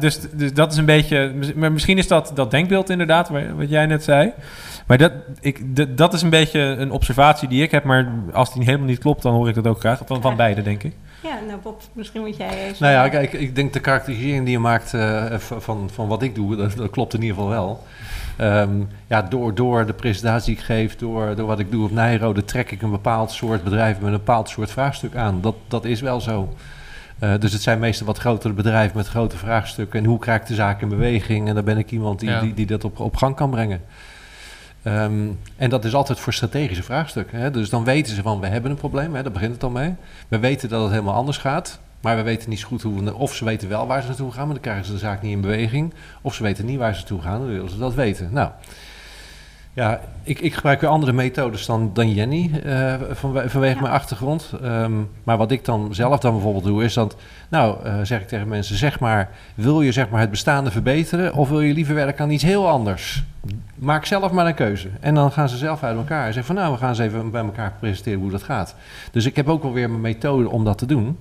dus, dus dat is een beetje. Maar misschien is dat dat denkbeeld inderdaad, wat jij net zei. Maar dat, ik, dat is een beetje een observatie die ik heb. Maar als die helemaal niet klopt, dan hoor ik dat ook graag. Van, van beide, denk ik. Ja, nou Bob, misschien moet jij eens... Nou ja, kijk, ik denk de karakterisering die je maakt uh, van, van wat ik doe, dat, dat klopt in ieder geval wel. Um, ja, door, door de presentatie die ik geef, door, door wat ik doe op Nijrode, trek ik een bepaald soort bedrijf met een bepaald soort vraagstuk aan. Dat, dat is wel zo. Uh, dus het zijn meestal wat grotere bedrijven met grote vraagstukken. En hoe krijg ik de zaak in beweging? En dan ben ik iemand die, die, die, dat op, op gang kan brengen. Um, en dat is altijd voor strategische vraagstukken. Hè? Dus dan weten ze van, we hebben een probleem, hè? daar begint het al mee. We weten dat het helemaal anders gaat. Maar we weten niet zo goed hoe we... Of ze weten wel waar ze naartoe gaan, maar dan krijgen ze de zaak niet in beweging. Of ze weten niet waar ze naartoe gaan, dan willen ze dat weten. Nou, ja, ik, ik gebruik weer andere methodes dan, dan Jenny uh, van, vanwege mijn achtergrond. Um, maar wat ik dan zelf dan bijvoorbeeld doe, is dat, nou, uh, zeg ik tegen mensen, zeg maar, wil je zeg maar het bestaande verbeteren of wil je liever werken aan iets heel anders? Maak zelf maar een keuze. En dan gaan ze zelf uit elkaar en zeggen van, nou, we gaan eens even bij elkaar presenteren hoe dat gaat. Dus ik heb ook wel weer mijn methode om dat te doen.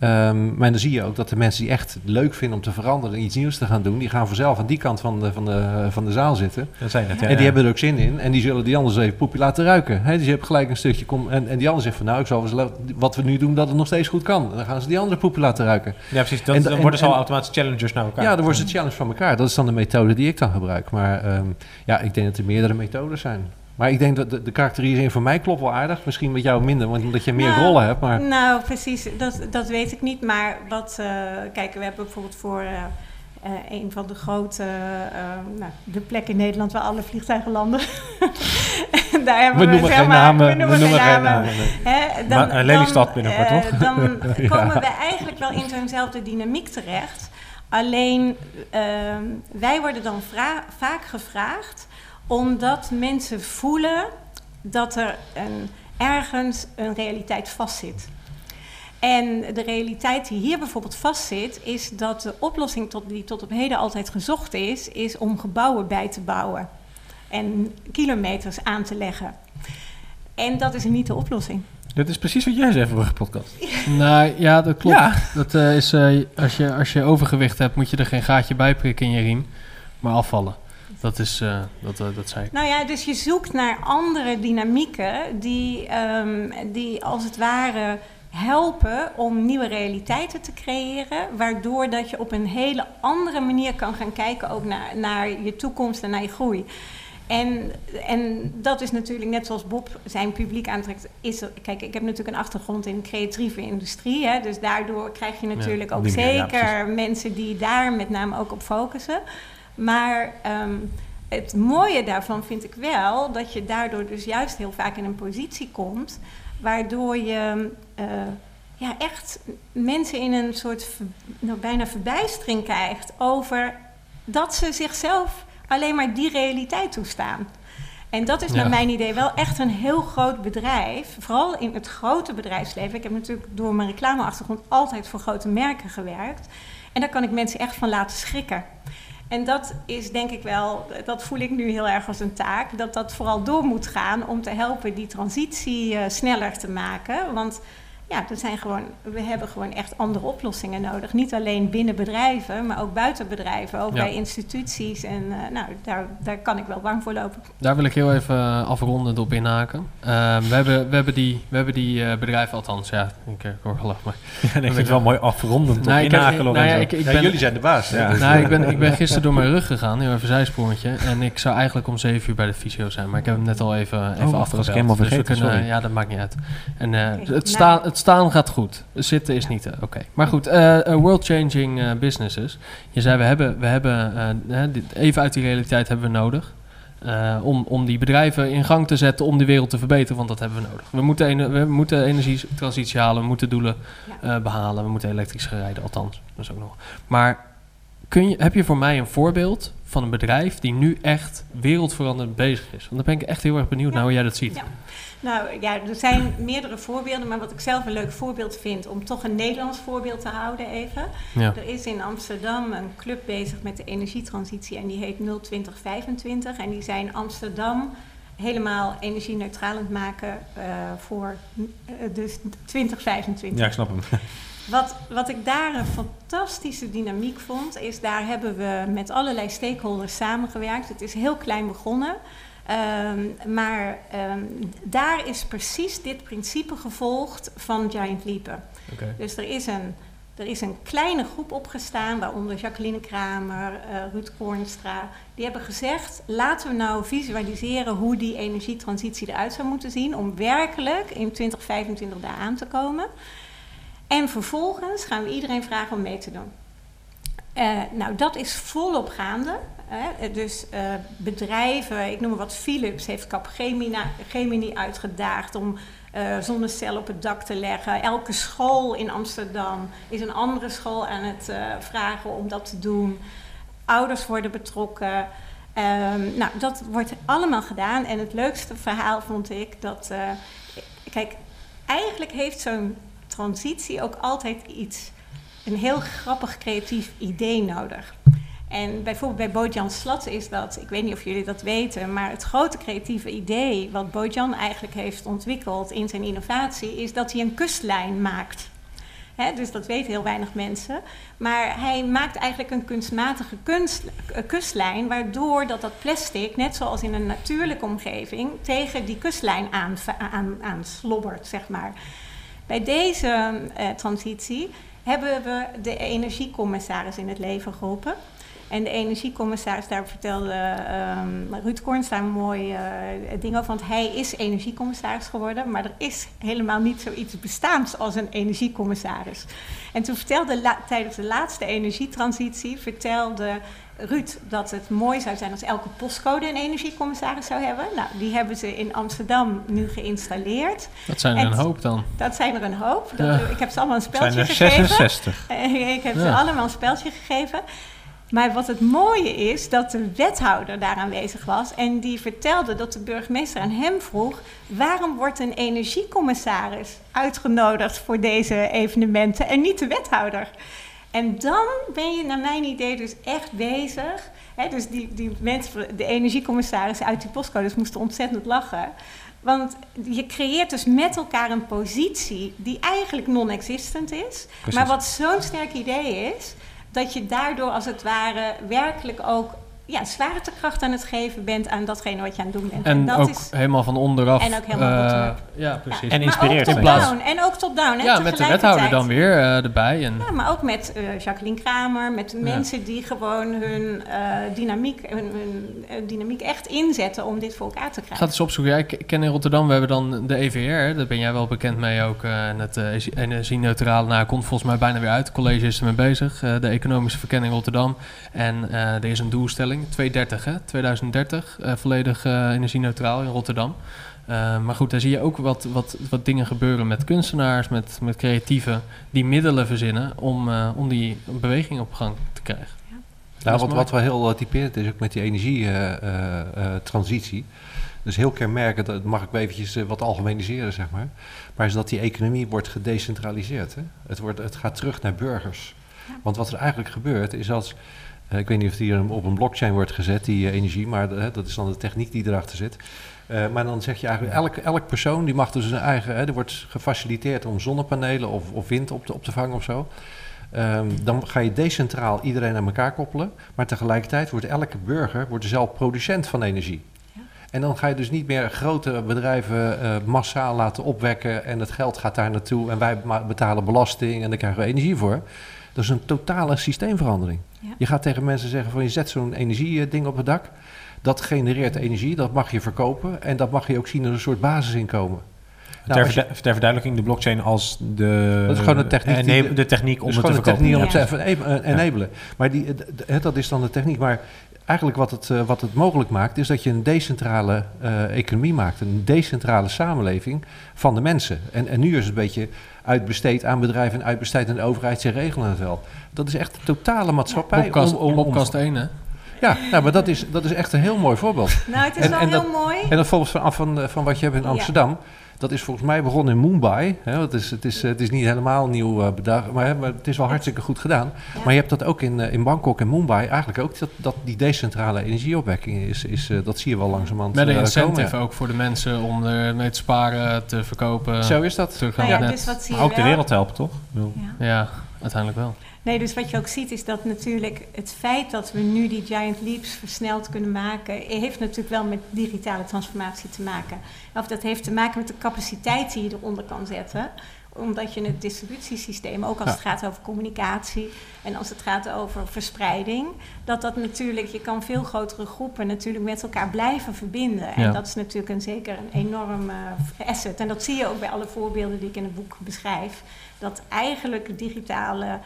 Um, maar dan zie je ook dat de mensen die echt leuk vinden om te veranderen en iets nieuws te gaan doen, die gaan vanzelf aan die kant van de, van de, van de zaal zitten. Dat zijn het, ja, en die hebben er ook zin in. En die zullen die anders even poepje laten ruiken. He, dus je hebt gelijk een stukje. Kom, en, en die ander zegt van nou, ik zal wat we nu doen, dat het nog steeds goed kan. En dan gaan ze die andere poepje laten ruiken. Ja, precies. Dat, en, dan worden ze al automatisch challengers naar elkaar. Ja, dan worden ze challenge van elkaar. Dat is dan de methode die ik dan gebruik. Maar um, ja, ik denk dat er meerdere methodes zijn. Maar ik denk dat de, de karakterisering voor mij klopt wel aardig. Misschien met jou minder, want omdat je meer nou, rollen hebt. Maar... Nou, precies. Dat, dat weet ik niet. Maar wat... Uh, kijk, we hebben bijvoorbeeld voor... Uh, uh, een van de grote, nou, de plek in Nederland waar alle vliegtuigen landen. Daar hebben we, we noemen geen namen. We noemen, we noemen geen namen. Hè, dan, maar, Lelystad binnenkort, toch? Dan ja. komen we eigenlijk wel in zo'nzelfde dynamiek terecht. Alleen, ehm, wij worden dan vaak gevraagd omdat mensen voelen dat er een, ergens een realiteit vastzit. En de realiteit die hier bijvoorbeeld vastzit, is dat de oplossing tot, die tot op heden altijd gezocht is, is om gebouwen bij te bouwen en kilometers aan te leggen. En dat is niet de oplossing. Dat is precies wat jij zei vorige podcast. nou ja, dat klopt. Ja. Dat uh, is, uh, als, je, als je overgewicht hebt, moet je er geen gaatje bij prikken in je riem, maar afvallen. Dat is, uh, dat, uh, dat zei ik. Nou ja, dus je zoekt naar andere dynamieken die, um, die als het ware helpen om nieuwe realiteiten te creëren, waardoor dat je op een hele andere manier kan gaan kijken ook naar, naar je toekomst en naar je groei. En, en dat is natuurlijk net zoals Bob zijn publiek aantrekt. Is er, kijk, ik heb natuurlijk een achtergrond in de creatieve industrie. Hè, dus daardoor krijg je natuurlijk ja, ook zeker ja, mensen die daar met name ook op focussen. Maar um, het mooie daarvan vind ik wel dat je daardoor dus juist heel vaak in een positie komt waardoor je uh, ja, echt mensen in een soort nou, bijna verbijstering krijgt over dat ze zichzelf alleen maar die realiteit toestaan. En dat is ja. naar mijn idee wel echt een heel groot bedrijf. Vooral in het grote bedrijfsleven. Ik heb natuurlijk door mijn reclameachtergrond altijd voor grote merken gewerkt. En daar kan ik mensen echt van laten schrikken. En dat is denk ik wel, dat voel ik nu heel erg als een taak, dat dat vooral door moet gaan om te helpen die transitie uh, sneller te maken. Want ja, er zijn gewoon, we hebben gewoon echt andere oplossingen nodig. Niet alleen binnen bedrijven, maar ook buiten bedrijven. Ook ja. bij instituties. En uh, nou, daar, daar kan ik wel bang voor lopen. Daar wil ik heel even uh, afrondend op inhaken. Uh, we, hebben, we hebben die, we hebben die uh, bedrijven, althans, ja, ik, ik hoor gelach, maar... Ja, ik vind het wel mooi afrondend nou, op inhaken. Nou, ja, ik, ik ben, jullie zijn de baas. Ja. Nou, ik ben, ik ben gisteren door mijn rug gegaan, heel even zijspoortje. En ik zou eigenlijk om zeven uur bij de fysio zijn. Maar ik heb hem net al even, even oh, afgebeld. helemaal vergeten, dus kunnen, Ja, dat maakt niet uit. En okay. het, sta, het staan gaat goed. Zitten is niet. Uh, Oké. Okay. Maar goed, uh, world changing uh, businesses. Je zei we hebben, we hebben even uit die realiteit hebben we nodig. om, om die bedrijven in gang te zetten om de wereld te verbeteren, want dat hebben we nodig. We moeten, we moeten energietransitie halen, we moeten doelen behalen, we moeten elektrisch rijden, althans. Dat is ook nog. Maar Kun je, heb je voor mij een voorbeeld van een bedrijf die nu echt wereldveranderend bezig is? Want dan ben ik echt heel erg benieuwd naar hoe jij dat ziet. Ja. Nou ja, er zijn meerdere voorbeelden, maar wat ik zelf een leuk voorbeeld vind, om toch een Nederlands voorbeeld te houden even. Ja. Er is in Amsterdam een club bezig met de energietransitie en die heet 02025. En die zijn Amsterdam helemaal energie-neutraal aan het maken uh, voor uh, dus 2025. Ja, ik snap hem. Wat, wat ik daar een fantastische dynamiek vond, is daar hebben we met allerlei stakeholders samengewerkt. Het is heel klein begonnen. Um, maar um, daar is precies dit principe gevolgd van Giant Leap. Okay. Dus er is, een, er is een kleine groep opgestaan, waaronder Jacqueline Kramer, uh, Ruud Koornstra. Die hebben gezegd, laten we nou visualiseren hoe die energietransitie eruit zou moeten zien... om werkelijk in 2025 daar aan te komen. En vervolgens gaan we iedereen vragen om mee te doen. Uh, nou, dat is volop gaande. Hè? Dus uh, bedrijven, ik noem maar wat, Philips heeft Capgemini Gemini uitgedaagd om uh, zonnecellen op het dak te leggen. Elke school in Amsterdam is een andere school aan het vragen om dat te doen. Ouders worden betrokken. Um, nou, dat wordt allemaal gedaan. En het leukste verhaal vond ik dat. kijk, eigenlijk heeft zo'n transitie ook altijd iets. Een heel grappig creatief idee nodig. En bijvoorbeeld bij Bojan Slat is dat, ik weet niet of jullie dat weten, maar het grote creatieve idee wat Bojan eigenlijk heeft ontwikkeld in zijn innovatie is dat hij een kustlijn maakt. He, dus dat weten heel weinig mensen. Maar hij maakt eigenlijk een kunstmatige kunst, uh, kustlijn, waardoor dat, dat plastic, net zoals in een natuurlijke omgeving, tegen die kustlijn aan, aan, aan slobbert, zeg maar. Bij deze uh, transitie hebben we de energiecommissaris in het leven geroepen. En de energiecommissaris, daar vertelde um, Ruud Korns daar een mooi uh, ding over. Want hij is energiecommissaris geworden. Maar er is helemaal niet zoiets bestaans als een energiecommissaris. En toen vertelde tijdens de laatste energietransitie... vertelde Ruud dat het mooi zou zijn als elke postcode een energiecommissaris zou hebben. Nou, die hebben ze in Amsterdam nu geïnstalleerd. Dat zijn er En een hoop dan. Dat zijn er een hoop. Dat, Ja. Ik heb ze allemaal een speltje zijn er gegeven. 66. ik heb ze allemaal een speltje gegeven. Maar wat het mooie is, dat de wethouder daar aanwezig was. En die vertelde dat de burgemeester aan hem vroeg... waarom wordt een energiecommissaris uitgenodigd voor deze evenementen... en niet de wethouder? En dan ben je naar mijn idee dus echt bezig... Hè, dus die, die mensen, de energiecommissaris uit die postcodes moesten ontzettend lachen... Want je creëert dus met elkaar een positie die eigenlijk non-existent is. Precies. Maar wat zo'n sterk idee is, dat je daardoor als het ware werkelijk ook ja, zwaartekracht aan het geven bent aan datgene wat je aan het doen bent. En dat ook is, helemaal van onderaf. En ook helemaal bottom-up. ja, precies. En maar inspireert ook in plaats- top-down. En ook top-down. hè, ja, met de wethouder dan weer eh, erbij. En, Ja, maar ook met eh, Jacqueline Kramer, met mensen die gewoon hun, eh, dynamiek, hun, hun dynamiek echt inzetten om dit voor elkaar te krijgen. het eens opzoeken. Ja, ik ik ken in Rotterdam, we hebben dan de EVR. Daar ben jij wel bekend mee ook. eh, En het eh, energie-neutraal nou, komt volgens mij bijna weer uit. Het college is ermee bezig. eh, de economische verkenning Rotterdam. En eh, er is een doelstelling, 2030 hè, 2030. eh, volledig eh, energie-neutraal in Rotterdam. Eh, maar goed, daar zie je ook wat, wat, wat dingen gebeuren met kunstenaars, met, met creatieven... die middelen verzinnen om, eh, om die beweging op gang te krijgen. Nou, Dat is wat, wat wel heel typerend is, ook met die energietransitie. dus heel kenmerkend, dat mag ik wel eventjes wat algemeniseren, zeg maar. Maar is dat die economie wordt gedecentraliseerd. Hè? Het, wordt, het gaat terug naar burgers. Want wat er eigenlijk gebeurt, is als... eh, ik weet niet of die hier op een blockchain wordt gezet, die eh, energie, maar hè, dat is dan de techniek die erachter zit. Eh, maar dan zeg je eigenlijk, elk, elk persoon die mag dus zijn eigen... Hè, er wordt gefaciliteerd om zonnepanelen of, of wind op te, op te vangen of zo. Ehm, dan ga je decentraal iedereen aan elkaar koppelen. Maar tegelijkertijd wordt elke burger wordt zelf producent van energie. Ja. En dan ga je dus niet meer grote bedrijven eh, massaal laten opwekken... en het geld gaat daar naartoe en wij betalen belasting... en daar krijgen we energie voor. Dat is een totale systeemverandering. Ja. Je gaat tegen mensen zeggen van je zet zo'n energieding op het dak... dat genereert energie, dat mag je verkopen... en dat mag je ook zien als een soort basisinkomen. Nou, ter, je- ter verduidelijking, de blockchain als de... Dat is gewoon een techniek nee, de techniek om dus het te gewoon de verkopen. techniek om Ja. het te enabelen. Maar die, dat is dan de techniek. Maar eigenlijk wat het, eh, wat het mogelijk maakt, is dat je een decentrale eh, economie maakt. Een decentrale samenleving van de mensen. En, en nu is het een beetje uitbesteed aan bedrijven en uitbesteed aan de overheid. Ze regelen het wel. Dat is echt een totale maatschappij. Podcast, om- om- om- podcast 1, hè? Ja, nou, maar dat is, dat is echt een heel mooi voorbeeld. Nou, het is En- wel en heel dat- mooi. En dat volgens van, van, van wat je hebt in Ja. Dat is volgens mij begonnen in Mumbai. Hè, het, is, het, is, het is niet helemaal nieuw eh, bedacht, maar, hè, maar het is wel hartstikke goed gedaan. Ja. Maar je hebt dat ook in, eh, in Bangkok en Mumbai eigenlijk ook. Dat, dat die decentrale energieopwekking is, is eh, dat zie je wel langzamerhand Met een incentive komen. ook voor de mensen om ermee te sparen, te verkopen. Zo is dat. naar Nou het ja, net. dus wat zie Maar je ook de wereld helpt, toch? Ja, uiteindelijk wel. Nee, dus wat je ook ziet is dat natuurlijk het feit dat we nu die giant leaps versneld kunnen maken, heeft natuurlijk wel met digitale transformatie te maken. Of dat heeft te maken met de capaciteit die je eronder kan zetten omdat je het distributiesysteem, ook als Ja. het gaat over communicatie en als het gaat over verspreiding, dat dat natuurlijk, je kan veel grotere groepen natuurlijk met elkaar blijven verbinden. En Ja. dat is natuurlijk een, zeker een enorm eh, asset. En dat zie je ook bij alle voorbeelden die ik in het boek beschrijf. Dat eigenlijk digitale,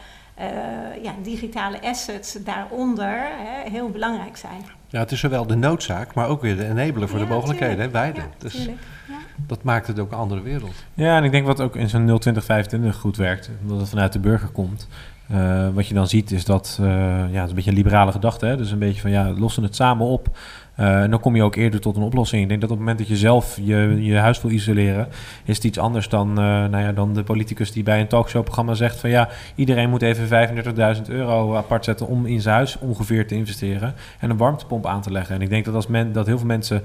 ja, digitale assets daaronder hè, heel belangrijk zijn. Ja, het is zowel de noodzaak, maar ook weer de enabler voor Ja, de mogelijkheden. Hè, tuurlijk. beide. Ja, dus tuurlijk. Ja. dat maakt het ook een andere wereld. Ja, en ik denk wat ook in zo'n 02025 goed werkt, omdat het vanuit de burger komt. eh, wat je dan ziet is dat, eh, ja, het is een beetje een liberale gedachte. Hè? Dus een beetje van, ja, lossen het samen op. En dan kom je ook eerder tot een oplossing. Ik denk dat op het moment dat je zelf je, je huis wil isoleren, is het iets anders dan, eh, nou ja, dan de politicus die bij een talkshowprogramma zegt van, ja, iedereen moet even 35.000 euro apart zetten om in zijn huis ongeveer te investeren en een warmtepomp aan te leggen. En ik denk dat als men, dat heel veel mensen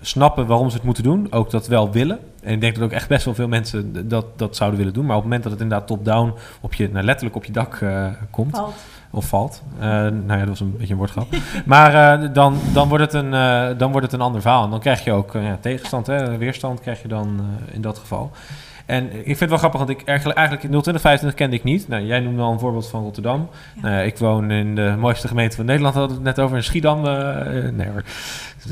snappen waarom ze het moeten doen, ook dat wel willen. En ik denk dat ook echt best wel veel mensen dat, dat zouden willen doen. Maar op het moment dat het inderdaad top-down op je, nou, letterlijk op je dak eh, komt Valt. of valt, eh, nou ja, dat was een beetje een woordgrap. maar eh, dan, dan, wordt het een, dan wordt het een ander verhaal. En dan krijg je ook ja, tegenstand, hè, weerstand krijg je dan in dat geval. En ik vind het wel grappig, want ik eigenlijk, eigenlijk 02025 kende ik niet. Nou, jij noemde al een voorbeeld van Rotterdam. Ja. Nou ik woon in de mooiste gemeente van Nederland, hadden we het net over, in Schiedam. eh, nee hoor,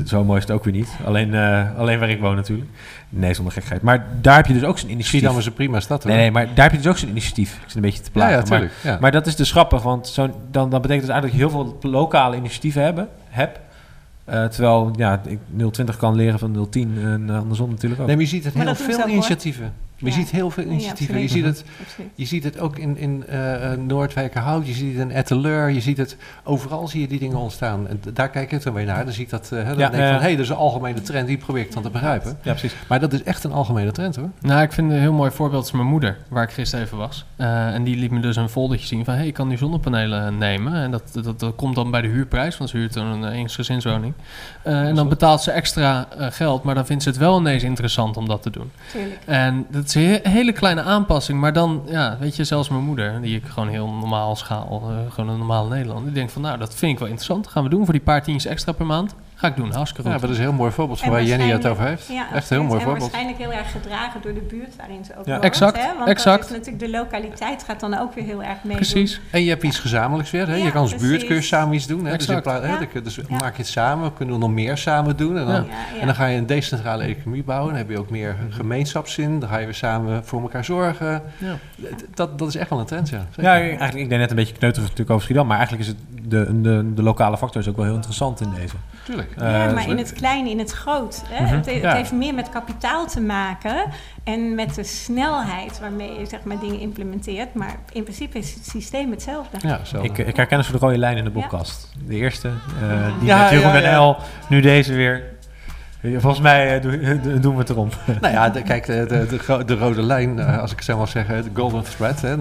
zo mooi is het ook weer niet. Alleen, eh, alleen waar ik woon natuurlijk. Nee, zonder gekheid. Maar daar heb je dus ook zo'n initiatief. Schiedam is een prima stad hoor. Nee, nee, maar daar heb je dus ook zo'n initiatief. Ik zit een beetje te plagen. ja, maar, tuurlijk. Ja. maar dat is dus grappig, want zo, dan, dan betekent dus eigenlijk dat je heel veel lokale initiatieven hebben, heb. Eh, terwijl ja, ik 020 kan leren van 010 en andersom natuurlijk ook. Nee, maar je ziet het Maar heel veel hoor. Initiatieven. Je ziet heel veel Ja, initiatieven. je, ziet het, je ziet het ook in, in eh, eh, Noordwijkerhout, je ziet het in Etteleur, je ziet het overal zie je die dingen ontstaan. En daar kijk ik dan weer naar. Dan zie ik dat, eh, hè, dan Ja, denk ik van, hé, dat is een algemene trend, die probeer ik dan te begrijpen. Ja, precies. Maar dat is echt een algemene trend hoor. Nou, ik vind een heel mooi voorbeeld is mijn moeder, waar ik gisteren even was. Eh, en die liet me dus een foldertje zien van, hé, hey, ik kan nu zonnepanelen nemen. En dat, dat, dat komt dan bij de huurprijs, want ze huurt dan een eensgezinswoning. Eh en dan betaalt ze extra eh, geld, maar dan vindt ze het wel ineens interessant om dat te doen. Tuurlijk. En dat een he- hele kleine aanpassing, maar dan, ja, weet je, zelfs mijn moeder, die ik gewoon heel normaal schaal, eh, gewoon een normaal Nederland, die denkt van, nou, dat vind ik wel interessant, gaan we doen voor die paar tientjes extra per maand. Ga ik doen, hartstikke Ja, goed. dat is een heel mooi voorbeeld van En waar Jenny het over heeft. Ja, echt een heel mooi en voorbeeld. waarschijnlijk heel erg gedragen door de buurt waarin ze ook Ja. woont. Exact, Hè? Want exact. dat is natuurlijk de lokaliteit gaat dan ook weer heel erg mee. Precies. En je hebt iets gezamenlijks weer. Hè? Ja, je kan als buurt precies. kun je samen iets doen. Hè? Dus, in Exact. plaats, hè, Ja. dus Ja. maak je het samen. Kunnen we nog meer samen doen. En dan, Ja. Ja, ja. en dan ga je een decentrale economie bouwen. Dan heb je ook meer gemeenschapszin. Dan ga je weer samen voor elkaar zorgen. Ja. Dat, dat is echt wel een trend, ja. Zeker. Ja, eigenlijk, ik deed net een beetje kneuterig natuurlijk over Schiedam, maar eigenlijk is het de, de, de lokale factor is ook wel heel interessant in deze. Tuurlijk. Eh, Ja, dus maar in het klein, in het groot. Hè? Mhm. het, het Ja. heeft meer met kapitaal te maken en met de snelheid waarmee je zeg maar, dingen implementeert. Maar in principe is het systeem hetzelfde. Ja, zo. Ik, ik herken dus de rode lijn in de podcast. De eerste, eh, die Ja, met Jeroen en. El, nu deze weer. Volgens mij eh, doen- doen we het erom. Nou ja, de- kijk, de, de, de, gro- de rode lijn, eh, als ik het zo mag zeggen, de golden thread, hè,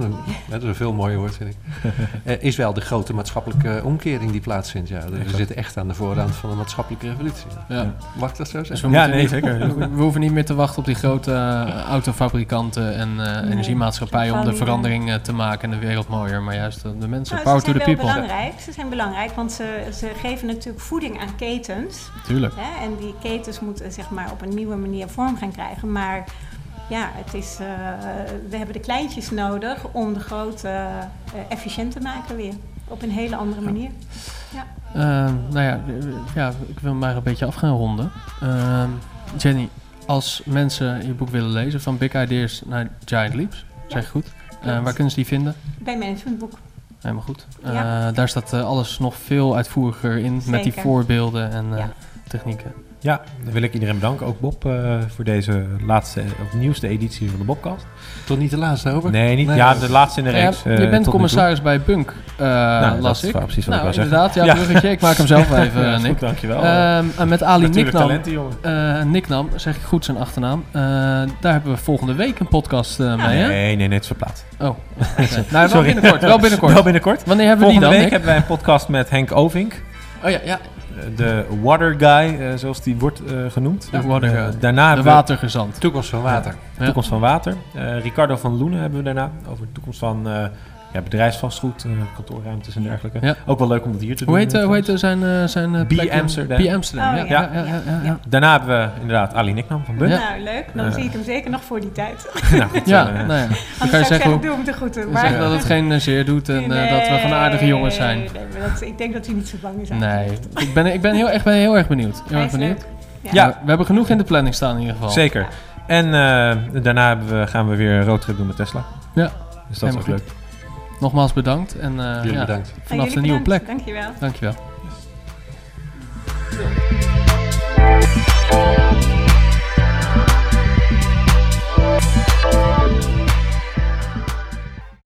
dat is een veel mooier woord, vind ik, eh, is wel de grote maatschappelijke omkering die plaatsvindt. Ja. We zitten echt aan de voorrand van een maatschappelijke revolutie. Ja. Mag ik dat zo Dus zeggen? we Ja, nee, niet- zeker. We, we hoeven niet meer te wachten op die grote eh, autofabrikanten en eh, Nee, energiemaatschappijen om de verandering eh, te maken en de wereld mooier. Maar juist de, de mensen, Nou, power ze to zijn the wel people. belangrijk. Ze zijn belangrijk, want ze, ze geven natuurlijk voeding aan ketens. Tuurlijk. Hè? En die ketens moeten zeg maar, op een nieuwe manier vorm gaan krijgen. Maar ja, het is, eh, we hebben de kleintjes nodig om de grote eh, efficiënt te maken weer. Op een hele andere manier. Eh, nou ja, eh, ja, ik wil maar een beetje af gaan ronden. Ehm, Jenny, als mensen je boek willen lezen van Big Ideas naar Giant Leaps, zeg goed, eh, waar kunnen ze die vinden? Bij Managementboek. Helemaal goed. Ja. Eh, daar staat eh, alles nog veel uitvoeriger in met die voorbeelden en eh, Ja. technieken. Ja, dan wil ik iedereen bedanken. Ook Bob eh, voor deze laatste of nieuwste editie van de Bobcast. Toch niet de laatste over? Nee, niet, Nee. ja, de laatste in de Ja, reeks. eh, je tot nu bent commissaris bij Bunk, eh, dat las is ik. precies wat nou, ik wou zeggen. inderdaad, ja, Ja. bruggetje. Ik maak hem zelf wel even, Ja, eh, is Nick. goed, dankjewel. Ehm, en met Ali Natuurlijk Niknam, talenten, jongen. eh Niknam, zeg ik goed zijn achternaam. Eh, daar hebben we volgende week een podcast eh, mee, hè? Nee, nee, nee, het is verplaatst. Oh, nou, wel Sorry. binnenkort, wel binnenkort. Wel binnenkort. Wanneer hebben Volgende we die week dan, hebben wij een podcast met Henk Ovink. Oh ja, ja. Eh, De water guy, eh, zoals die wordt eh, genoemd. De water guy. Daarna De watergezant. Toekomst van water. Ja. toekomst van water. Eh, Ricardo van Loenen hebben we daarna. Over de toekomst van eh, ja, bedrijfsvastgoed, eh, kantoorruimtes en dergelijke. Ja. Ook wel leuk om dat hier te doen. Hoe heet, eh, hoe heet eh, zijn, eh, zijn eh, B Amsterdam. B Amsterdam, Oh, ja. ja. Ja, ja, ja, ja, ja. Daarna hebben we inderdaad Ali Niknam van Bunk. Ja. Nou, leuk. Dan zie ik hem zeker nog voor die tijd. nou, goed, Ja, nou ja. Dan kan je ik zeggen, zeggen, doe hem te goed. zeg dat het geen zeer doet en dat we gewoon aardige jongens zijn. Nee, maar dat, ik denk dat hij niet zo bang is. Nee, ik ben, ik ben heel, echt, ben heel erg benieuwd. Heel erg benieuwd. Ja. We hebben genoeg in de planning staan in ieder geval. Zeker. En eh, daarna hebben we, gaan we weer een roadtrip doen met Tesla. Ja. Dus dat is ook leuk. Nogmaals bedankt en eh, Jullie ja, bedankt. Vanaf de nieuwe plek. Dankjewel. Dankjewel.